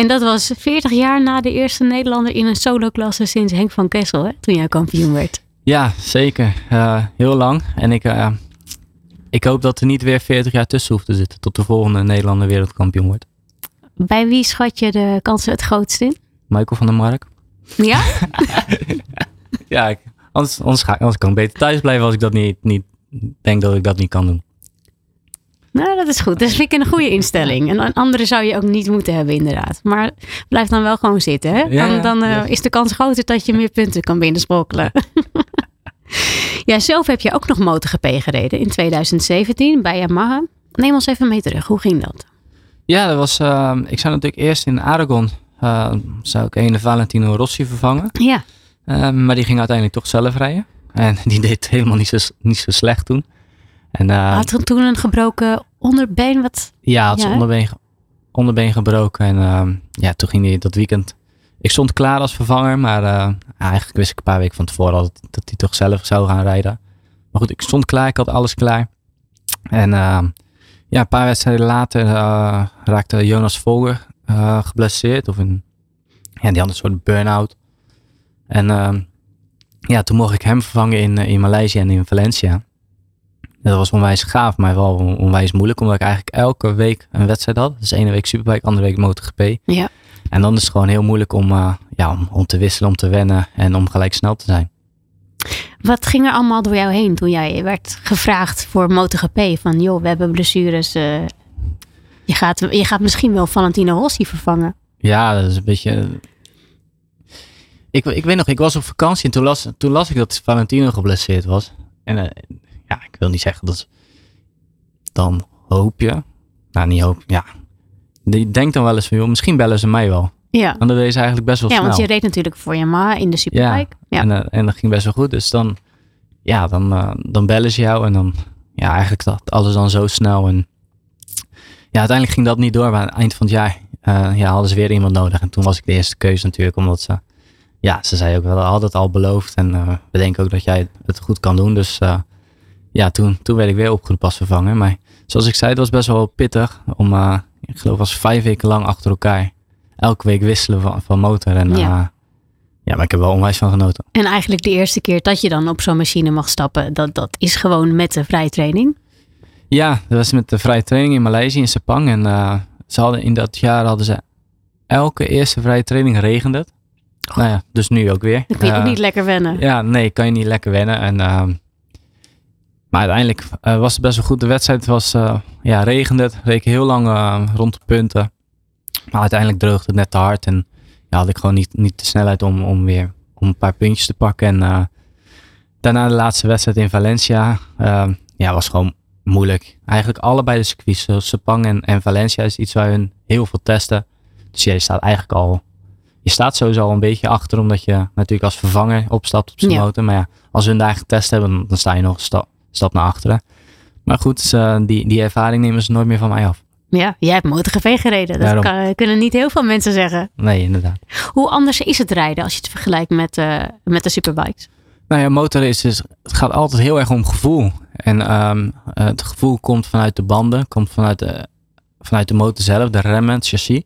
en dat was 40 jaar na de eerste Nederlander in een solo-klasse sinds Henk van Kessel, hè, toen jij kampioen werd. Ja, zeker. Uh, heel lang. En ik, uh, ik hoop dat er niet weer 40 jaar tussen hoeft te zitten tot de volgende Nederlander wereldkampioen wordt. Bij wie schat je de kansen het grootst in? Michael van der Mark. Ja? <laughs> ja, ik, anders, anders, ga, anders kan ik beter thuis blijven als ik dat niet, niet denk dat ik dat niet kan doen. Nou, dat is goed. Dat vind ik een goede instelling. En een andere zou je ook niet moeten hebben, inderdaad. Maar blijf dan wel gewoon zitten. Hè? Dan dan uh, ja. is de kans groter dat je meer punten kan binnensprokkelen. Ja, zelf heb je ook nog MotoGP gereden in 2017 bij Yamaha. Neem ons even mee terug. Hoe ging dat? Ja, dat was, uh, ik zou natuurlijk eerst in Aragon uh, zou ik ene Valentino Rossi vervangen. Ja. Uh, maar die ging uiteindelijk toch zelf rijden. En <laughs> die deed het helemaal niet zo, niet zo slecht toen. En, uh, had toen een gebroken onderbeen? Wat? Ja, had zijn onderbeen, onderbeen gebroken. En uh, ja, toen ging hij dat weekend. Ik stond klaar als vervanger, maar uh, eigenlijk wist ik een paar weken van tevoren al dat, hij toch zelf zou gaan rijden. Maar goed, ik stond klaar, ik had alles klaar. En uh, ja, een paar wedstrijden later uh, raakte Jonas Volger geblesseerd. Of een, ja, die had een soort burn-out. En ja, toen mocht ik hem vervangen in, in Maleisië en in Valencia. Dat was onwijs gaaf, maar wel onwijs moeilijk. Omdat ik eigenlijk elke week een wedstrijd had. Dus ene week Superbike, andere week MotoGP. Ja. En dan is het gewoon heel moeilijk om, uh, ja, om, om te wisselen, om te wennen en om gelijk snel te zijn. Wat ging er allemaal door jou heen toen jij werd gevraagd voor MotoGP? Van joh, we hebben blessures. Uh, je, gaat, je gaat misschien wel Valentino Rossi vervangen. Ja, dat is een beetje... Ik, ik weet nog, ik was op vakantie en toen las, toen las ik dat Valentino geblesseerd was. En uh, ja, ik wil niet zeggen dat... Dan hoop je... Nou, niet hoop, ja. Je denkt dan wel eens van, joh, misschien bellen ze mij wel. Ja. En dat deed ze eigenlijk best wel ja, snel. want je reed natuurlijk voor Yamaha in de Superbike. Ja, En, uh, en dat ging best wel goed. Dus dan, ja, dan, uh, dan bellen ze jou en dan, ja, eigenlijk dat alles dan zo snel. En ja, uiteindelijk ging dat niet door. Maar aan het eind van het jaar uh, ja, hadden ze weer iemand nodig. En toen was ik de eerste keuze natuurlijk, omdat ze, ja, ze zei ook wel, had het al beloofd. En we denken ook dat jij het goed kan doen. Dus ja, toen, toen werd ik weer opgeroepen als vervanger. Maar zoals ik zei, het was best wel pittig om, ik geloof, was vijf weken lang achter elkaar elke week wisselen van, van motor. En, ja. Uh, ja, maar ik heb wel onwijs van genoten. En eigenlijk de eerste keer dat je dan op zo'n machine mag stappen, dat, dat is gewoon met de vrije training? Ja, dat was met de vrije training in Maleisië, in Sepang. En uh, ze hadden in dat jaar hadden ze elke eerste vrije training regende het. Oh. Nou ja, dus nu ook weer. Dan kun je uh, ook niet lekker wennen. Ja, nee, kan je niet lekker wennen. En, uh, maar uiteindelijk was het best wel goed. De wedstrijd was, ja, regende het. Reek heel lang rond de punten. Maar uiteindelijk droogde het net te hard. En ja, had ik gewoon niet, niet de snelheid om, om weer om een paar puntjes te pakken. En daarna de laatste wedstrijd in Valencia. Uh, ja, was gewoon moeilijk. Eigenlijk allebei de circuits, Sepang en, en Valencia, is iets waar hun heel veel testen. Dus ja, je staat eigenlijk al. Je staat sowieso al een beetje achter, omdat je natuurlijk als vervanger opstapt op zijn ja. motor. Maar ja, als hun daar getest hebben, dan sta je nog een stap, stap naar achteren. Maar goed, uh, die, die ervaring nemen ze nooit meer van mij af. Ja, jij hebt MotoGP gereden. Dat kan, kunnen niet heel veel mensen zeggen. Nee, inderdaad. Hoe anders is het rijden als je het vergelijkt met, uh, met de superbikes? Nou ja, motorrace is, het gaat altijd heel erg om gevoel. En um, het gevoel komt vanuit de banden, komt vanuit de, vanuit de motor zelf, de remmen, het chassis.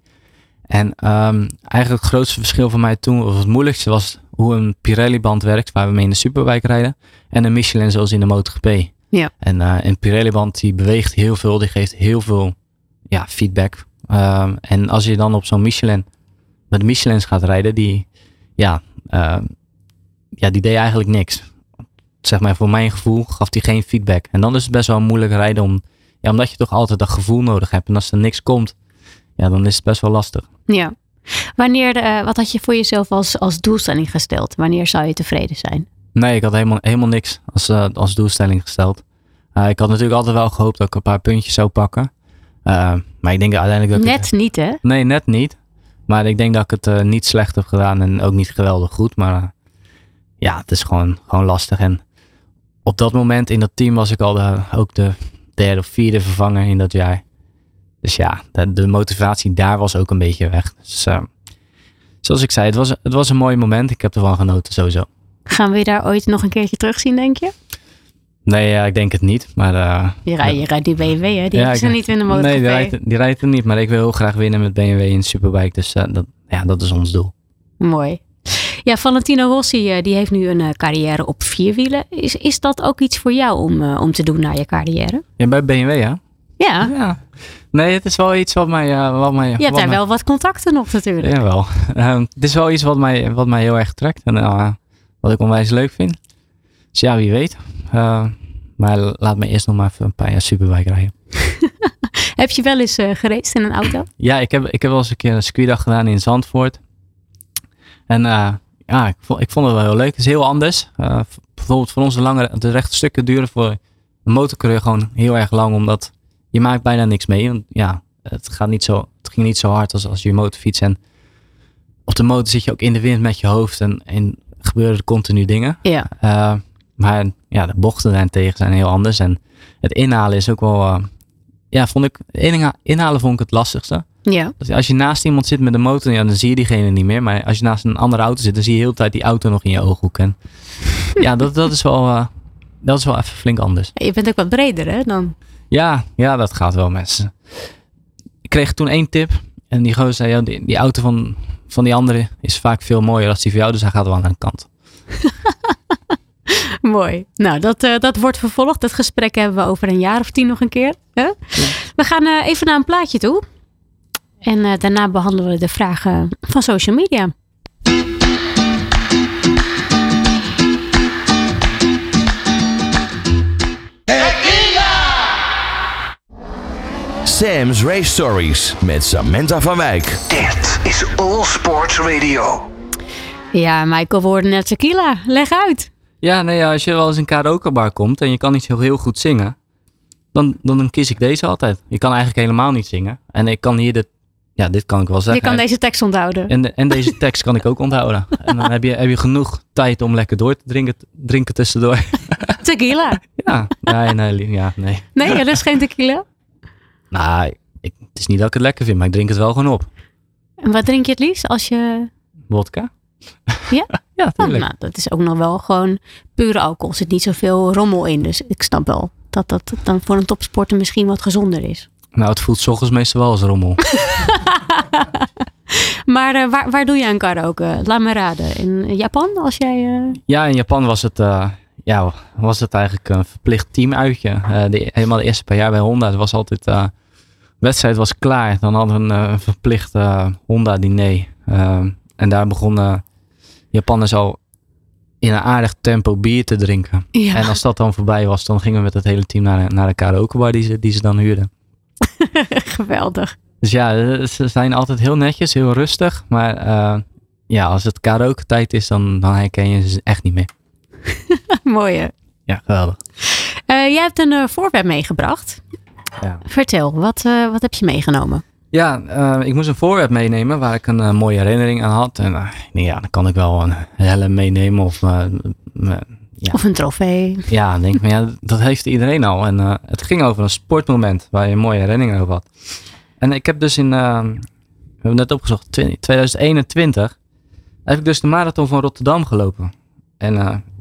En ehm, eigenlijk het grootste verschil voor mij toen, of het moeilijkste, was hoe een Pirelli-band werkt, waar we mee in de superbike rijden. En een Michelin zoals in de MotoGP. Ja. En eh, een Pirelli-band die beweegt heel veel, die geeft heel veel ja, feedback. Ehm, en als je dan op zo'n Michelin, met de Michelins gaat rijden, die, ja, ehm, ja, die deed eigenlijk niks. Zeg maar, voor mijn gevoel gaf die geen feedback. En dan is het best wel moeilijk rijden, om, ja, omdat je toch altijd dat gevoel nodig hebt. En als er niks komt, ja, dan is het best wel lastig. Ja. Wanneer, eh, wat had je voor jezelf als, als doelstelling gesteld? Wanneer zou je tevreden zijn? Nee, ik had helemaal, helemaal niks als, eh, als doelstelling gesteld. Eh, ik had natuurlijk altijd wel gehoopt dat ik een paar puntjes zou pakken. Maar ik denk uiteindelijk dat ik Net niet, hè? Nee, net niet. Maar ik denk dat ik het niet slecht heb gedaan en ook niet geweldig goed. Maar ja, het is gewoon, gewoon lastig. En op dat moment in dat team was ik al de, ook de derde of vierde vervanger in dat jaar. Dus ja, de, de motivatie daar was ook een beetje weg. Dus eh, zoals ik zei, het was, het was een mooi moment. Ik heb ervan genoten sowieso. Gaan we je daar ooit nog een keertje terugzien, denk je? Nee, ja, ik denk het niet. Maar eh, Je rijdt, je rijdt die BMW, hè? Die Ja, ze ik- niet in de MotoGP. Nee, die rijdt, die rijdt er niet. Maar ik wil heel graag winnen met BMW in Superbike. Dus eh, dat, ja, dat is ons doel. Mooi. Ja, Valentino Rossi eh, die heeft nu een carrière op vier wielen. Is, is dat ook iets voor jou om, om te doen na je carrière? Ja, bij BMW, hè? Ja, Ja. Nee, het is wel iets wat mij... eh, wat mij je hebt daar mij- wel wat contacten nog natuurlijk. Jawel. Ehm, het is wel iets wat mij, wat mij heel erg trekt. En eh, wat ik onwijs leuk vind. Dus ja, wie weet. Eh, maar laat me eerst nog maar even een paar jaar Superbike rijden. <laughs> Heb je wel eens eh geraced in een auto? Ja, ik heb, ik heb wel eens een keer een circuitdag gedaan in Zandvoort. En ja, ik vond, ik vond het wel heel leuk. Het is heel anders. Bijvoorbeeld voor ons de, lange, de rechte stukken duren voor een motorcoureur gewoon heel erg lang. Omdat je maakt bijna niks mee. Want ja, het, gaat niet zo, het ging niet zo hard als als je motorfiets. En op de motor zit je ook in de wind met je hoofd. En, en gebeuren er continu dingen. Ja. Eh, maar ja, de bochten daarentegen zijn heel anders. En het inhalen is ook wel... eh, ja, vond ik... inha- Inhalen vond ik het lastigste. Ja. Als je naast iemand zit met een motor, ja, dan zie je diegene niet meer. Maar als je naast een andere auto zit, dan zie je heel de tijd die auto nog in je ooghoek. En <laughs> ja, dat, dat, is wel, eh, dat is wel even flink anders. Je bent ook wat breder hè dan. Ja, ja dat gaat wel mensen. Ik kreeg toen één tip. En die gozer zei, ja, die, die auto van, van die andere is vaak veel mooier dan die van jou. Dus hij gaat wel aan de kant. <laughs> Mooi. Nou, dat, eh, dat wordt vervolgd. Dat gesprek hebben we over een jaar of tien nog een keer. We gaan eh, even naar een plaatje toe. En eh, daarna behandelen we de vragen van social media. Sam's Race Stories met Samantha van Wijk. Dit is All Sports Radio. Ja, Michael, we hoorden net tequila. Leg uit. Ja, nee, ja, als je wel eens in een karaokebar komt en je kan niet zo heel goed zingen, dan, dan kies ik deze altijd. Je kan eigenlijk helemaal niet zingen. En ik kan hier dit, ja, dit kan ik wel Je zeggen. kan deze tekst onthouden. En, de- en deze tekst kan ik ook onthouden. <laughs> En dan heb je, heb je genoeg tijd om lekker door te drinken, drinken tussendoor. Tequila. <laughs> Ja, nee, nee, ja, nee. Nee, dat is geen tequila. Nou, ik, het is niet dat ik het lekker vind, maar ik drink het wel gewoon op. En wat drink je het liefst als je... Wodka? Ja? <laughs> Ja, Oh, nou, dat is ook nog wel gewoon pure alcohol. Er zit niet zoveel rommel in. Dus ik snap wel dat dat dan voor een topsporter misschien wat gezonder is. Nou, het voelt 's ochtends meestal wel als rommel. <laughs> Maar eh, waar, waar doe je aan karaoke? Laat me raden. In Japan? Als jij... eh, Ja, in Japan was het, eh, ja, was het eigenlijk een verplicht teamuitje. De, helemaal de eerste paar jaar bij Honda. Het was altijd, wedstrijd was klaar. Dan hadden we een eh, verplicht eh, Honda-diner. Eh, en daar begonnen Japanners al in een aardig tempo bier te drinken. Ja, En als dat dan voorbij was, dan gingen we met het hele team naar, de- naar de karaokebar die ze, die ze dan huurden. <laughs> geweldig. Dus ja, ze zijn altijd heel netjes, heel rustig. Maar eh, ja, als het karaoke tijd is, dan, dan herken je ze echt niet meer. <laughs> Mooi hè? Ja, geweldig. Jij hebt een voorwerp meegebracht. Ja. Vertel, wat, eh, wat heb je meegenomen? Ja, eh, ik moest een voorwerp meenemen waar ik een eh, mooie herinnering aan had. En denk, ja, dan kan ik wel een helm meenemen of... ja. Of een trofee? ja, denk ik, maar ja, dat heeft iedereen al. En het ging over een sportmoment waar je een mooie herinnering over had. En ik heb dus in, we hebben net opgezocht, 20 2021 heb ik dus de marathon van Rotterdam gelopen. En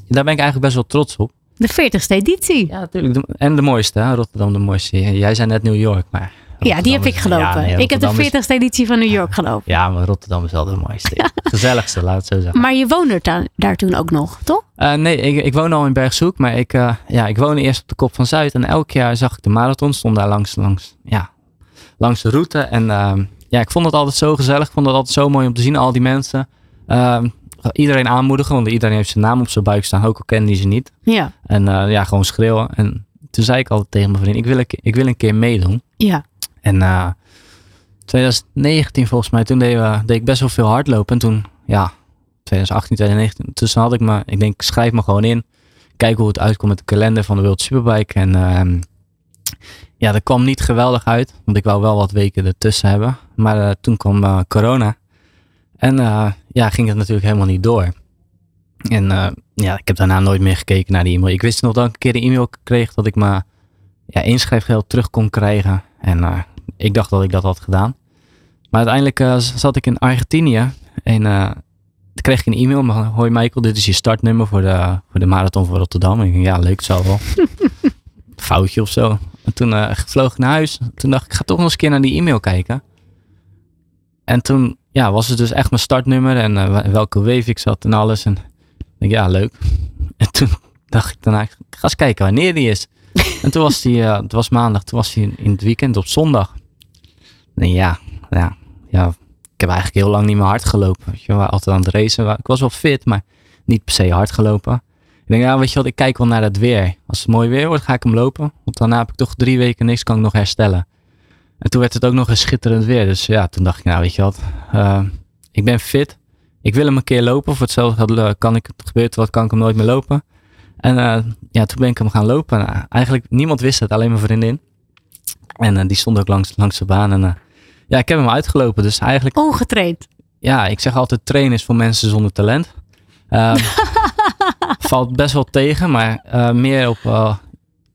daar ben ik eigenlijk best wel trots op. De 40ste editie. Ja, natuurlijk. En de mooiste, hè? Rotterdam de mooiste. Jij zei net New York, maar Ja, die heb ik gelopen. ja, nee, ik heb de Rotterdam is- 40ste editie van New York gelopen. Ja, maar Rotterdam is wel de mooiste. <laughs> Gezelligste, laat het zo zeggen. Maar je woonde daar, daar toen ook nog, toch? Eh, nee, ik, ik woon al in Bergzoek, maar ik, eh, ja, ik woonde eerst op de kop van Zuid. En elk jaar zag ik de marathon, stond daar langs, langs, ja, langs de route. En ehm, ja, ik vond het altijd zo gezellig. Ik vond het altijd zo mooi om te zien, al die mensen. Iedereen aanmoedigen, want iedereen heeft zijn naam op zijn buik staan, ook al kende die ze niet. Ja. En eh, ja, gewoon schreeuwen. En toen zei ik altijd tegen mijn vriend, ik wil een, ik wil een keer meedoen. Ja. En eh 2019 volgens mij, toen deed, we, deed ik best wel veel hardlopen. En toen, ja, 2018, 2019, tussen had ik me, ik denk, schrijf me gewoon in. Kijk hoe het uitkomt met de kalender van de World Superbike. En ehm, ja, dat kwam niet geweldig uit, want ik wou wel wat weken ertussen hebben. Maar eh, toen kwam eh, corona. En eh, ja, ging het natuurlijk helemaal niet door. En eh, ja, ik heb daarna nooit meer gekeken naar die e-mail. Ik wist nog dat ik een keer de e-mail kreeg dat ik mijn ja, inschrijfgeld terug kon krijgen. En eh, ik dacht dat ik dat had gedaan. Maar uiteindelijk zat ik in Argentinië en eh, toen kreeg ik een e-mail. maar, Hoi Michael, dit is je startnummer voor de, voor de marathon van Rotterdam. En ik denk, ja, leuk, zal wel. <laughs> Foutje of zo. En toen vloog ik naar huis. Toen dacht ik, ik ga toch nog eens een keer naar die e-mail kijken. En toen ja, was het dus echt mijn startnummer en eh, welke wave ik zat en alles. En ik denk, ja, leuk. <laughs> En toen dacht ik daarna, ik ga eens kijken wanneer die is. <laughs> En toen was die, eh, het was maandag, toen was hij in het weekend op zondag. Nee, ja, ja, ja, ik heb eigenlijk heel lang niet meer hard gelopen. Weet je, we waren altijd aan het racen. Ik was wel fit, maar niet per se hard gelopen. Ik denk, ja, weet je wat, ik kijk wel naar het weer. Als het mooi weer wordt, ga ik hem lopen. Want daarna heb ik toch drie weken niks, kan ik nog herstellen. En toen werd het ook nog eens schitterend weer. Dus ja, toen dacht ik, nou weet je wat, eh, ik ben fit. Ik wil hem een keer lopen. Voor hetzelfde eh, kan ik, het gebeurt wat, kan ik hem nooit meer lopen. En eh, ja, toen ben ik hem gaan lopen. Nou, eigenlijk niemand wist het, alleen mijn vriendin. En die stond ook langs, langs de baan. En ja, ik heb hem uitgelopen. Dus eigenlijk, Ongetraind. ja, ik zeg altijd trainen is voor mensen zonder talent. Ehm, <laughs> valt best wel tegen, maar meer op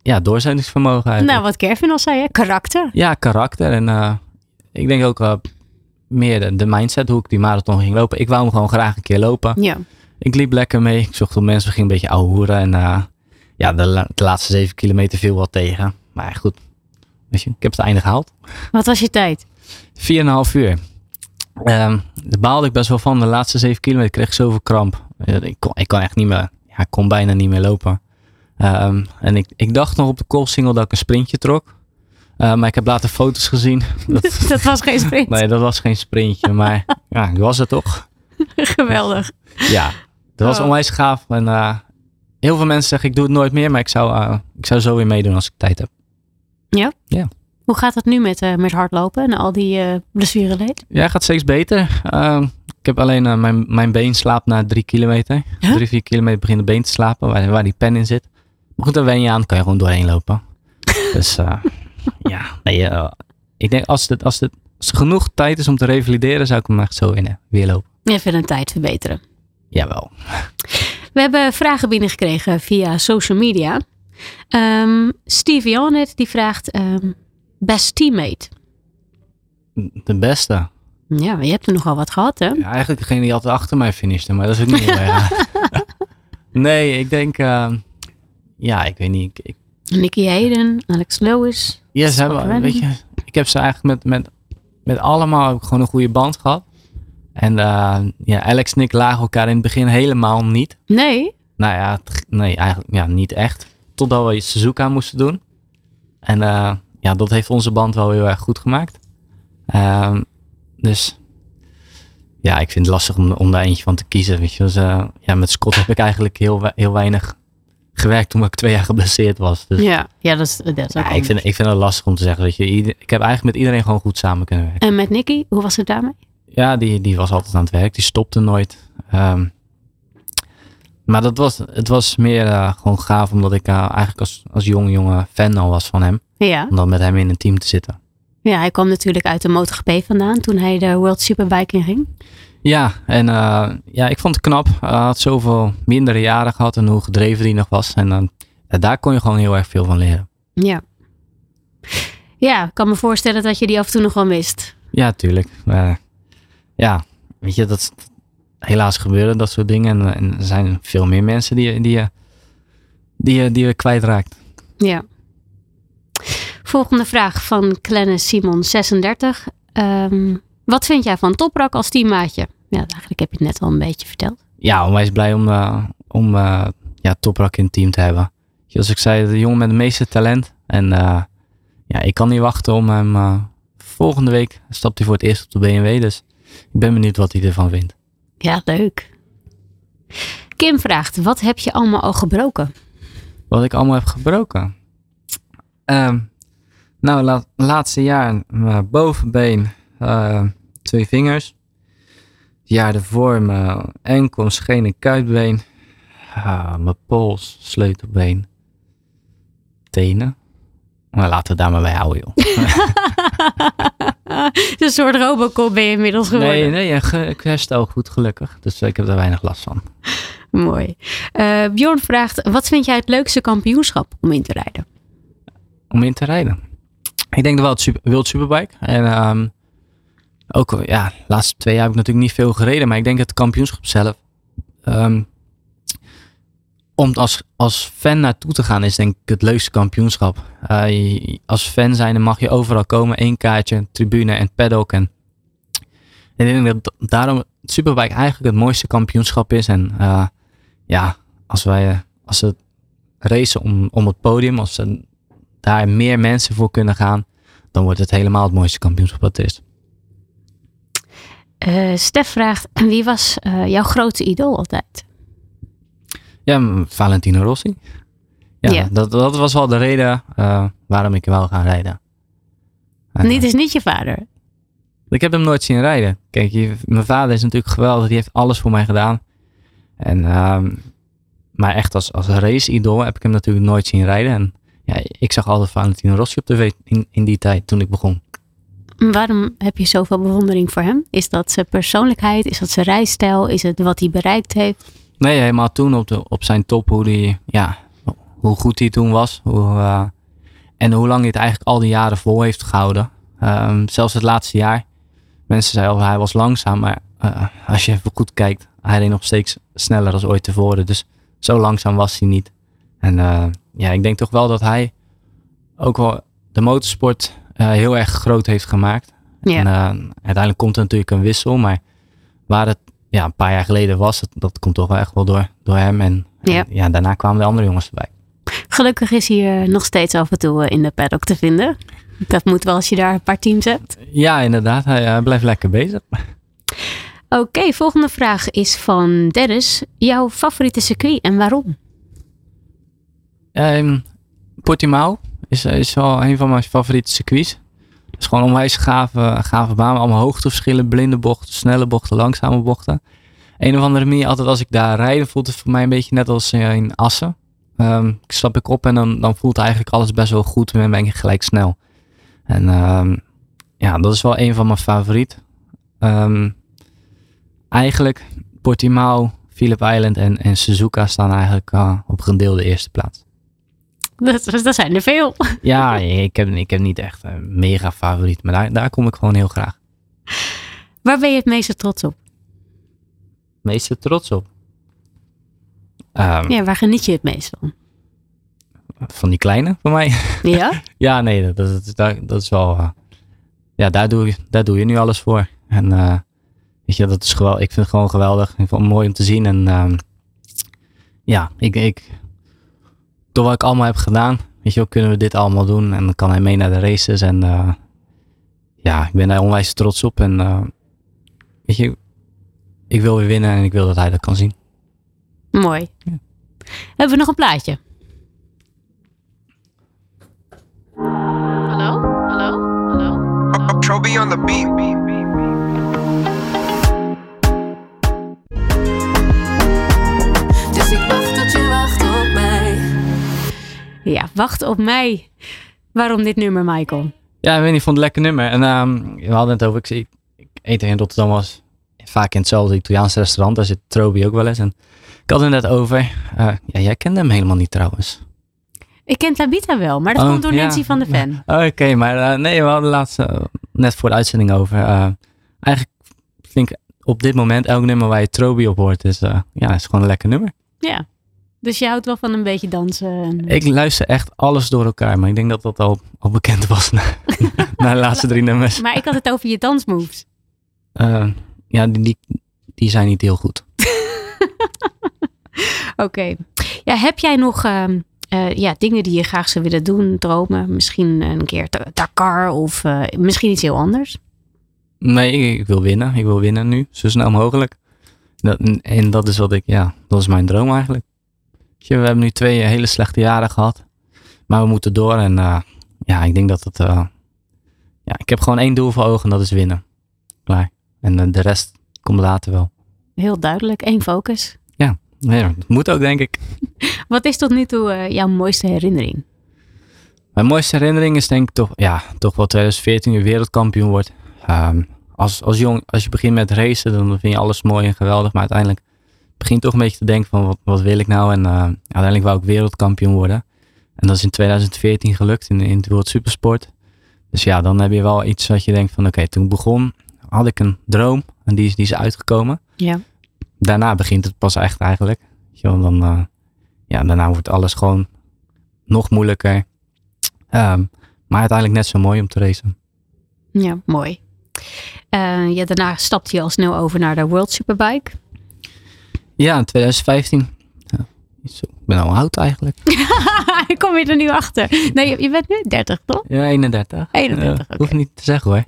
ja, doorzettingsvermogen eigenlijk. Nou, wat Kevin al zei, hè? karakter. Ja, karakter. En eh, ik denk ook eh, meer de, de mindset, hoe ik die marathon ging lopen. Ik wou hem gewoon graag een keer lopen. Ja. Ik liep lekker mee. Ik zocht op mensen, ging een beetje ouwe hoeren. En eh, ja, de, la- de laatste zeven kilometer viel wat tegen. Maar goed, weet je, ik heb het einde gehaald. Wat was je tijd? 4,5 uur. Ehm daar baalde ik best wel van. De laatste zeven kilometer kreeg ik zoveel kramp. Ik kon, ik kon echt niet meer, ja, ik kon bijna niet meer lopen. Ehm, en ik, ik dacht nog op de koolsingel dat ik een sprintje trok. Eh, maar ik heb later foto's gezien. <laughs> Dat, dat was geen sprint. nee, dat was geen sprintje. Maar ja, ik was het toch. <laughs> Geweldig. Ja, dat was Oh. onwijs gaaf. En eh, heel veel mensen zeggen ik doe het nooit meer. Maar ik zou, eh, ik zou zo weer meedoen als ik tijd heb. Hoe gaat het nu met, eh, met hardlopen en al die eh blessureleed? Ja, gaat steeds beter. Ehm, ik heb alleen mijn, mijn been slaapt na drie kilometer. Huh? Drie, vier kilometer begint de been te slapen, waar, waar die pen in zit. Maar goed, daar wen je aan, kan je gewoon doorheen lopen. dus eh, <laughs> ja, nee, eh, ik denk als, het, als, het, als er genoeg tijd is om te revalideren, zou ik hem echt zo in, weer lopen. Even een tijd verbeteren. Jawel. We hebben vragen binnengekregen via social media. Ehm Steve Jonet die vraagt ehm, best teammate. De beste. Ja, je hebt er nogal wat gehad hè? Ja, eigenlijk degene die altijd achter mij finishte, maar dat is ook niet heel erg. <laughs> nee, ik denk, eh, ja, ik weet niet. Ik, ik, Nicky Hayden, Alex Lewis. Ja, ze hebben, weet je, ik heb ze eigenlijk met, met, met allemaal gewoon een goede band gehad. En eh, ja, Alex en ik lagen elkaar in het begin helemaal niet. Nee? Nou ja, nee, eigenlijk ja, niet echt. Totdat we Suzuka moesten doen. En eh, ja, dat heeft onze band wel heel erg goed gemaakt. Ehm, dus ja, ik vind het lastig om, om daar eentje van te kiezen. Weet je. Dus, eh, ja, met Scott heb ik eigenlijk heel, heel weinig gewerkt toen ik twee jaar geblesseerd was. Dus Ja, ja dat is, dat is ja, ik, vind, ik vind het lastig om te zeggen. Weet je. Ieder- ik heb eigenlijk met iedereen gewoon goed samen kunnen werken. En met Nicky, hoe was het daarmee? Ja, die, die was altijd aan het werk. Die stopte nooit. Ehm, maar dat was, het was meer eh, gewoon gaaf omdat ik eh, eigenlijk als, als jong jongen fan al was van hem. Ja. Om dan met hem in een team te zitten. ja, hij kwam natuurlijk uit de MotoGP vandaan toen hij de World Superbike inging. Ja, en eh, ja, ik vond het knap. Hij had zoveel mindere jaren gehad en hoe gedreven hij nog was. En dan ja, daar kon je gewoon heel erg veel van leren. Ja. Ja, ik kan me voorstellen dat je die af en toe nog wel mist. Ja, tuurlijk. Maar, ja, weet je, dat helaas gebeuren dat soort dingen. En, en er zijn veel meer mensen die, je- die, die, je- die je kwijtraakt. Ja. Volgende vraag van Clennis Simon 36. Ehm, wat vind jij van Toprak als teammaatje? Ja, eigenlijk heb je het net al een beetje verteld. Ja, onwijs blij om, uh, om uh, ja, Toprak in het team te hebben. Zoals ik zei, de jongen met het meeste talent. En uh, ja, ik kan niet wachten om hem... volgende week stapt hij voor het eerst op de BMW. Dus ik ben benieuwd wat hij ervan vindt. Ja, leuk. Kim vraagt, wat heb je allemaal al gebroken? Wat ik allemaal heb gebroken? Uh, nou, la laatste jaar mijn bovenbeen, twee vingers. Het jaar ervoor mijn enkel, scheen en kuitbeen. Uh, mijn pols, sleutelbeen. Tenen. Maar laten we daar maar bij houden, joh. <laughs> een soort Robocop ben je inmiddels geworden. Nee, nee, ik herstel goed gelukkig. Dus ik heb er weinig last van. <laughs> Mooi. Uh, Bjorn vraagt, wat vind jij het leukste kampioenschap om in te rijden? Om in te rijden? Ik denk wel het super, Wild Superbike. En um, ook, ja, de laatste twee jaar heb ik natuurlijk niet veel gereden. Maar ik denk het kampioenschap zelf. Um, om als, als fan naartoe te gaan is denk ik het leukste kampioenschap. Uh, als fan zijn mag je overal komen. één kaartje, tribune en paddock. En, ik denk dat daarom Superbike eigenlijk het mooiste kampioenschap is. En uh, ja, als wij als ze racen om, om het podium, als ze daar meer mensen voor kunnen gaan, dan wordt het helemaal het mooiste kampioenschap wat het is. Uh, Stef vraagt, <clears throat> wie was uh, jouw grote idool altijd? Ja, Valentino Rossi. Ja. Dat, dat was wel de reden uh, waarom ik wel ga rijden. En, Dit is niet je vader? Ik heb hem nooit zien rijden. Kijk, je, mijn vader is natuurlijk geweldig. Die heeft alles voor mij gedaan. En, um, maar echt als, als race-idool heb ik hem natuurlijk nooit zien rijden. En ja, ik zag altijd Valentino Rossi op tv in, in die tijd toen ik begon. Waarom heb je zoveel bewondering voor hem? Is dat zijn persoonlijkheid? Is dat zijn rijstijl? Is het wat hij bereikt heeft? Nee, helemaal toen op, de, op zijn top, hoe, die, ja, hoe goed hij toen was. Hoe, uh, en hoe lang hij het eigenlijk al die jaren vol heeft gehouden. Um, zelfs het laatste jaar. Mensen zeiden al, hij was langzaam. Maar uh, als je even goed kijkt, hij reed nog steeds sneller dan ooit tevoren. Dus zo langzaam was hij niet. En uh, ja, ik denk toch wel dat hij ook wel de motorsport heel erg groot heeft gemaakt. Ja. En uiteindelijk komt er natuurlijk een wissel. Maar waar het ja, een paar jaar geleden was. Dat, dat komt toch wel echt wel door, door hem. En, ja. en ja, daarna kwamen de andere jongens erbij. Gelukkig is hij nog steeds af en toe in de paddock te vinden. Dat moet wel als je daar een paar teams hebt. Ja, inderdaad. Hij, hij blijft lekker bezig. Oké, okay, volgende vraag is van Dennis. Jouw favoriete circuit en waarom? Um, Portimao is, is wel een van mijn favoriete circuits. Het is gewoon onwijs gave, gave baan. Allemaal hoogteverschillen, blinde bochten, snelle bochten, langzame bochten. Een of andere manier, altijd als ik daar rijd, voelt het voor mij een beetje net als in Assen. Um, ik stap ik op en dan, dan voelt eigenlijk alles best wel goed en ben ik gelijk snel. En um, ja, dat is wel een van mijn favorieten. Um, eigenlijk Portimao, Phillip Island en, en Suzuka staan eigenlijk uh, op gedeelde eerste plaats. <laughs> Dat, dat zijn er veel. <laughs> Ja, ik heb, ik heb niet echt een mega favoriet, maar daar, daar kom ik gewoon heel graag. Waar ben je het meeste trots op? meeste trots op? Um, ja, waar geniet je het meest van? Van die kleine van mij? <laughs> Ja? ja, nee, dat, dat, dat is wel. Uh, ja, daar doe, je, daar doe je nu alles voor. En uh, weet je, dat is geweldig. Ik vind het gewoon geweldig. Ik vind het mooi om te zien. En um, ja, ik, ik, door wat ik allemaal heb gedaan, weet je wel, kunnen we dit allemaal doen. En dan kan hij mee naar de races. En uh, ja, ik ben daar onwijs trots op. En uh, weet je, ik wil weer winnen en ik wil dat hij dat kan zien. Mooi. Ja. Hebben we nog een plaatje? Hallo? Hallo? Hallo? Hallo? On the beat. Ja, wacht op mij. Waarom dit nummer, Michael? Ja, ik weet niet, ik vond het een lekker nummer. En um, we hadden het over, ik, zie, ik eet in Rotterdam was vaak in hetzelfde Italiaanse restaurant. Daar zit Trobi ook wel eens. En ik had het net over. Uh, ja, jij kende hem helemaal niet trouwens. Ik ken Tabita wel, maar dat Oh, komt door ja. Nancy van de Ven. Oké, maar uh, nee, we hadden laatst uh, net voor de uitzending over. Eigenlijk vind ik op dit moment elk nummer waar je Trobi op hoort, is, ja, is gewoon een lekker nummer. Ja, Dus je houdt wel van een beetje dansen. Ik luister echt alles door elkaar, maar ik denk dat dat al, al bekend was na, <laughs> na de laatste drie nummers. Maar ik had het over je dansmoves. Uh, ja, die, die, die, zijn niet heel goed. <laughs> Oké. Ja, heb jij nog uh, uh, ja, dingen die je graag zou willen doen, dromen? Misschien een keer Dakar of uh, misschien iets heel anders? Nee, ik, ik, wil winnen. Ik wil winnen nu, zo snel mogelijk. Dat, en dat is wat ik, ja, dat is mijn droom eigenlijk. We hebben nu twee hele slechte jaren gehad. Maar we moeten door. En uh, ja, ik denk dat het. Uh, ja, ik heb gewoon één doel voor ogen en dat is winnen. Klaar. En uh, de rest komt later wel. Heel duidelijk, één focus. Ja, ja dat moet ook, denk ik. <laughs> Wat is tot nu toe jouw mooiste herinnering? Mijn mooiste herinnering is denk ik toch, ja, toch wel 2014 weer wereldkampioen wordt. Um, als, als, jong, als je begint met racen, dan vind je alles mooi en geweldig. Maar uiteindelijk begin toch een beetje te denken van wat, wat wil ik nou? En uh, uiteindelijk wou ik wereldkampioen worden. En dat is in 2014 gelukt in, in het World Supersport. Dus ja, dan heb je wel iets wat je denkt van oké, okay, toen ik begon had ik een droom en die is, die is uitgekomen. Ja. Daarna begint het pas echt eigenlijk. Dan, uh, ja, daarna wordt alles gewoon nog moeilijker. Um, maar uiteindelijk net zo mooi om te racen. Ja, mooi. Uh, ja, daarna stapte je al snel over naar de World Superbike. Ja, in 2015. Ja, ik ben al oud eigenlijk. <laughs> Ik kom je er nu achter. Nee, je, je, bent nu 30, toch? Ja, 31. 31, uh, okay. Hoef niet te zeggen hoor.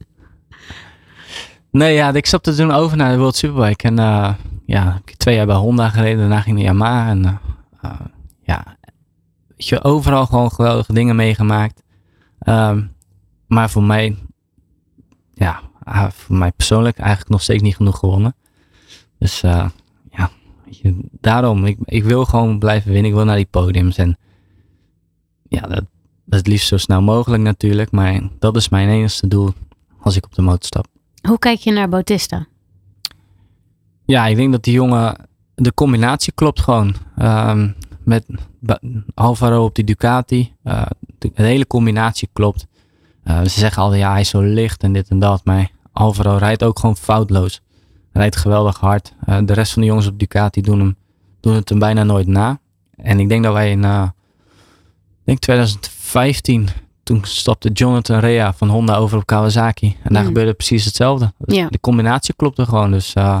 <laughs> nee, ja, ik stapte toen over naar de World Superbike. En uh, ja, ik twee jaar bij Honda gereden. Daarna ging naar Yamaha. En uh, ja, je, overal gewoon geweldige dingen meegemaakt. Um, maar voor mij, ja, voor mij persoonlijk eigenlijk nog steeds niet genoeg gewonnen. Dus uh, ja, je, daarom, ik, ik wil gewoon blijven winnen. Ik wil naar die podiums. En ja, dat, dat het liefst zo snel mogelijk natuurlijk. Maar dat is mijn enige doel als ik op de motor stap. Hoe kijk je naar Bautista? Ja, ik denk dat die jongen, de combinatie klopt gewoon. Um, met Alvaro op die Ducati. Uh, de, de, hele combinatie klopt. Uh, ze zeggen altijd, ja, hij is zo licht en dit en dat. Maar Alvaro rijdt ook gewoon foutloos rijdt geweldig hard. Uh, de rest van de jongens op Ducati doen, hem, doen het hem bijna nooit na. En ik denk dat wij in uh, denk 2015, toen stapte Jonathan Rea van Honda over op Kawasaki. En daar mm. gebeurde precies hetzelfde. Ja. De combinatie klopte gewoon. Dus uh,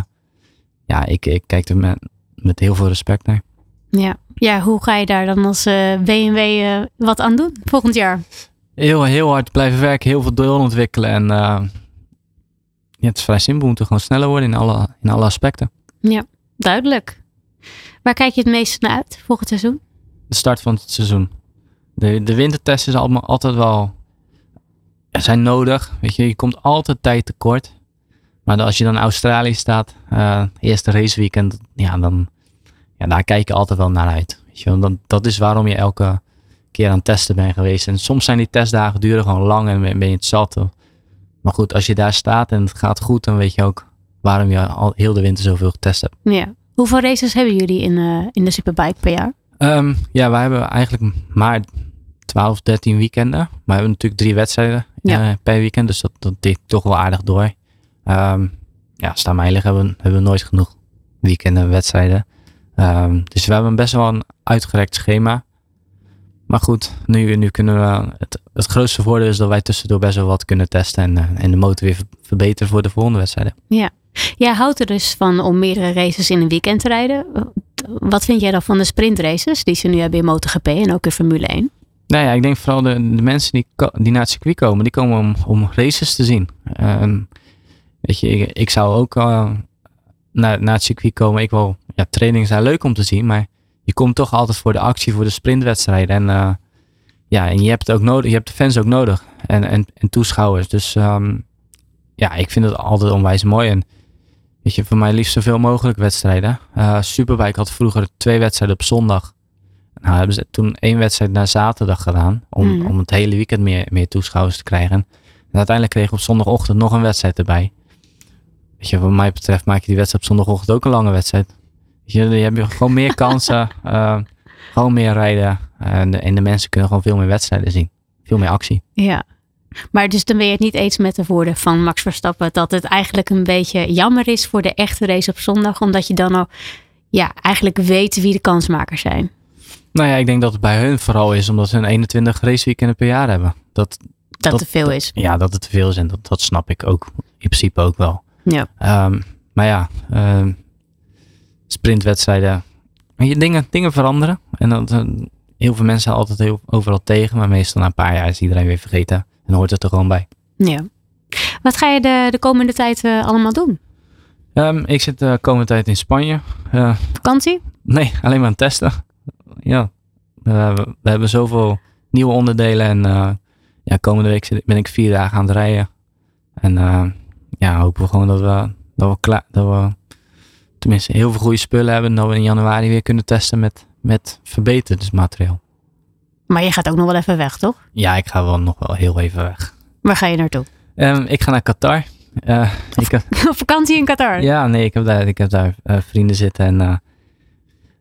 ja, ik, ik kijk er met, met heel veel respect naar. Ja. ja, hoe ga je daar dan als BMW wat aan doen volgend jaar? Heel, heel hard blijven werken, heel veel doorontwikkelen en ja, het is vrij simpel. We moeten gewoon sneller worden in alle, in alle aspecten. Ja, duidelijk. Waar kijk je het meest naar uit volgend seizoen? De start van het seizoen. De, de wintertesten is allemaal altijd wel zijn nodig. Weet je, je komt altijd tijd tekort. Maar als je dan in Australië staat, uh, eerste raceweekend, ja, dan ja, daar kijk je altijd wel naar uit. Weet je, dan, dat is waarom je elke keer aan het testen bent geweest. En soms zijn die testdagen duren gewoon lang en ben je het zat. Maar goed, als je daar staat en het gaat goed, dan weet je ook waarom je al heel de winter zoveel getest hebt. Ja. Hoeveel races hebben jullie in, uh, in de Superbike per jaar? Um, ja, wij hebben eigenlijk maar 12, 13 weekenden. Maar we hebben natuurlijk drie wedstrijden ja. uh, per weekend. Dus dat, dat toch wel aardig door. Um, ja, staan mij liggen hebben, hebben we nooit genoeg weekenden wedstrijden. Um, dus we hebben best wel een uitgerekt schema. Maar goed, nu, nu kunnen we. Het, het grootste voordeel is dat wij tussendoor best wel wat kunnen testen en, uh, en de motor weer verbeteren voor de volgende wedstrijden. Ja. Jij houdt er dus van om meerdere races in een weekend te rijden. Wat vind jij dan van de sprintraces die ze nu hebben in MotoGP en ook in Formule 1? Nou ja, ik denk vooral de, de mensen die, die naar het circuit komen, die komen om, om races te zien. Uh, weet je, ik, ik zou ook uh, naar, naar het circuit komen. Ik wil, ja, trainingen zijn leuk om te zien, maar je komt toch altijd voor de actie, voor de sprintwedstrijden. En uh, ja, en je hebt het ook nodig, je hebt de fans ook nodig. En, en, en toeschouwers. Dus um, ja, ik vind het altijd onwijs mooi. En weet je, voor mij liefst zoveel mogelijk wedstrijden. Uh, Superbike had vroeger twee wedstrijden op zondag. Nou hebben ze toen één wedstrijd naar zaterdag gedaan. Om, mm. om het hele weekend meer, meer toeschouwers te krijgen. En uiteindelijk kregen we op zondagochtend nog een wedstrijd erbij. Weet je, wat mij betreft maak je die wedstrijd op zondagochtend ook een lange wedstrijd. Je, je hebt gewoon meer <laughs> kansen, uh, gewoon meer rijden. En de, en de mensen kunnen gewoon veel meer wedstrijden zien. Veel meer actie. Ja, maar dus dan ben je het niet eens met de woorden van Max Verstappen dat het eigenlijk een beetje jammer is voor de echte race op zondag, omdat je dan al ja, eigenlijk weten wie de kansmakers zijn. Nou ja, ik denk dat het bij hun vooral is omdat ze een 21 raceweekenden per jaar hebben. Dat, Dat, Dat- te veel is. ja, dat het te veel is en dat, dat snap ik ook in principe ook wel. Ja. Ehm, maar ja, ehm, sprintwedstrijden. je, dingen, dingen veranderen. En dat, eh, heel veel mensen zijn altijd heel, overal tegen. Maar meestal na een paar jaar is iedereen weer vergeten. En hoort het er gewoon bij. ja. Wat ga je de, de komende tijd eh, allemaal doen? Ehm, ik zit de komende tijd in Spanje. Eh, Vakantie? nee, <laughs> alleen maar aan het testen. Ja, Eh, we, hebben zoveel nieuwe onderdelen. En eh, ja, komende week zit- ben ik vier dagen aan het rijden. En eh, ja, hopen we gewoon dat we, dat we klaar, dat we tenminste heel veel goede spullen hebben. En dat we in januari weer kunnen testen met, met verbeterd materiaal. Maar je gaat ook nog wel even weg, toch? Ja, ik ga wel nog wel heel even weg. Waar ga je naartoe? Ehm, ik ga naar Qatar. Ik heb, <laughs> Op vakantie in Qatar? ja, nee, ik heb daar, ik heb daar eh, vrienden zitten. En eh,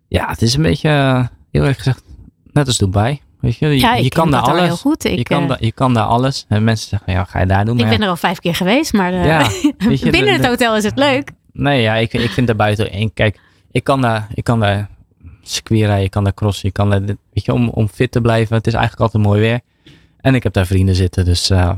ja, het is een beetje, heel eerlijk gezegd, net als Dubai. Weet je, je, Ja, je ik kan daar Qatar alles. heel goed. Ik, je, kan da- je kan daar alles. En mensen zeggen, ja, ga je daar doen? ik ben er al vijf keer geweest, maar Ja, <laughs> weet je, binnen de- het hotel is het leuk. Nee, ja, ik, ik vind daar buiten. En kijk, ik kan daar, ik kan daar circuit rijden, ik kan daar crossen, ik kan daar, weet je, om, om fit te blijven. Het is eigenlijk altijd mooi weer. En ik heb daar vrienden zitten, dus eh,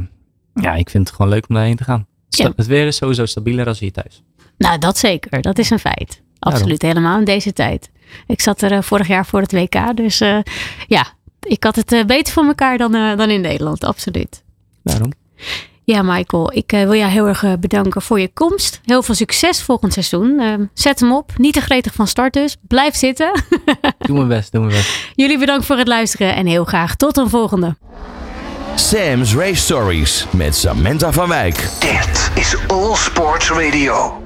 ja, ik vind het gewoon leuk om daarheen te gaan. Ja. Het weer is sowieso stabieler als hier thuis. Nou, dat zeker. Dat is een feit. Absoluut. Helemaal in deze tijd. Ik zat er eh, vorig jaar voor het WK. Dus eh, ja, ik had het beter voor elkaar dan, dan in Nederland. Absoluut. Daarom. Ja, Michael, ik eh, wil jou heel erg eh, bedanken voor je komst. Heel veel succes volgend seizoen. Eh, zet hem op. Niet te gretig van start dus. Blijf zitten. <laughs> Doe mijn best, doe mijn best. Jullie bedankt voor het luisteren en heel graag tot een volgende. Sam's Race Stories met Samantha van Wijk. Dit is All Sports Radio.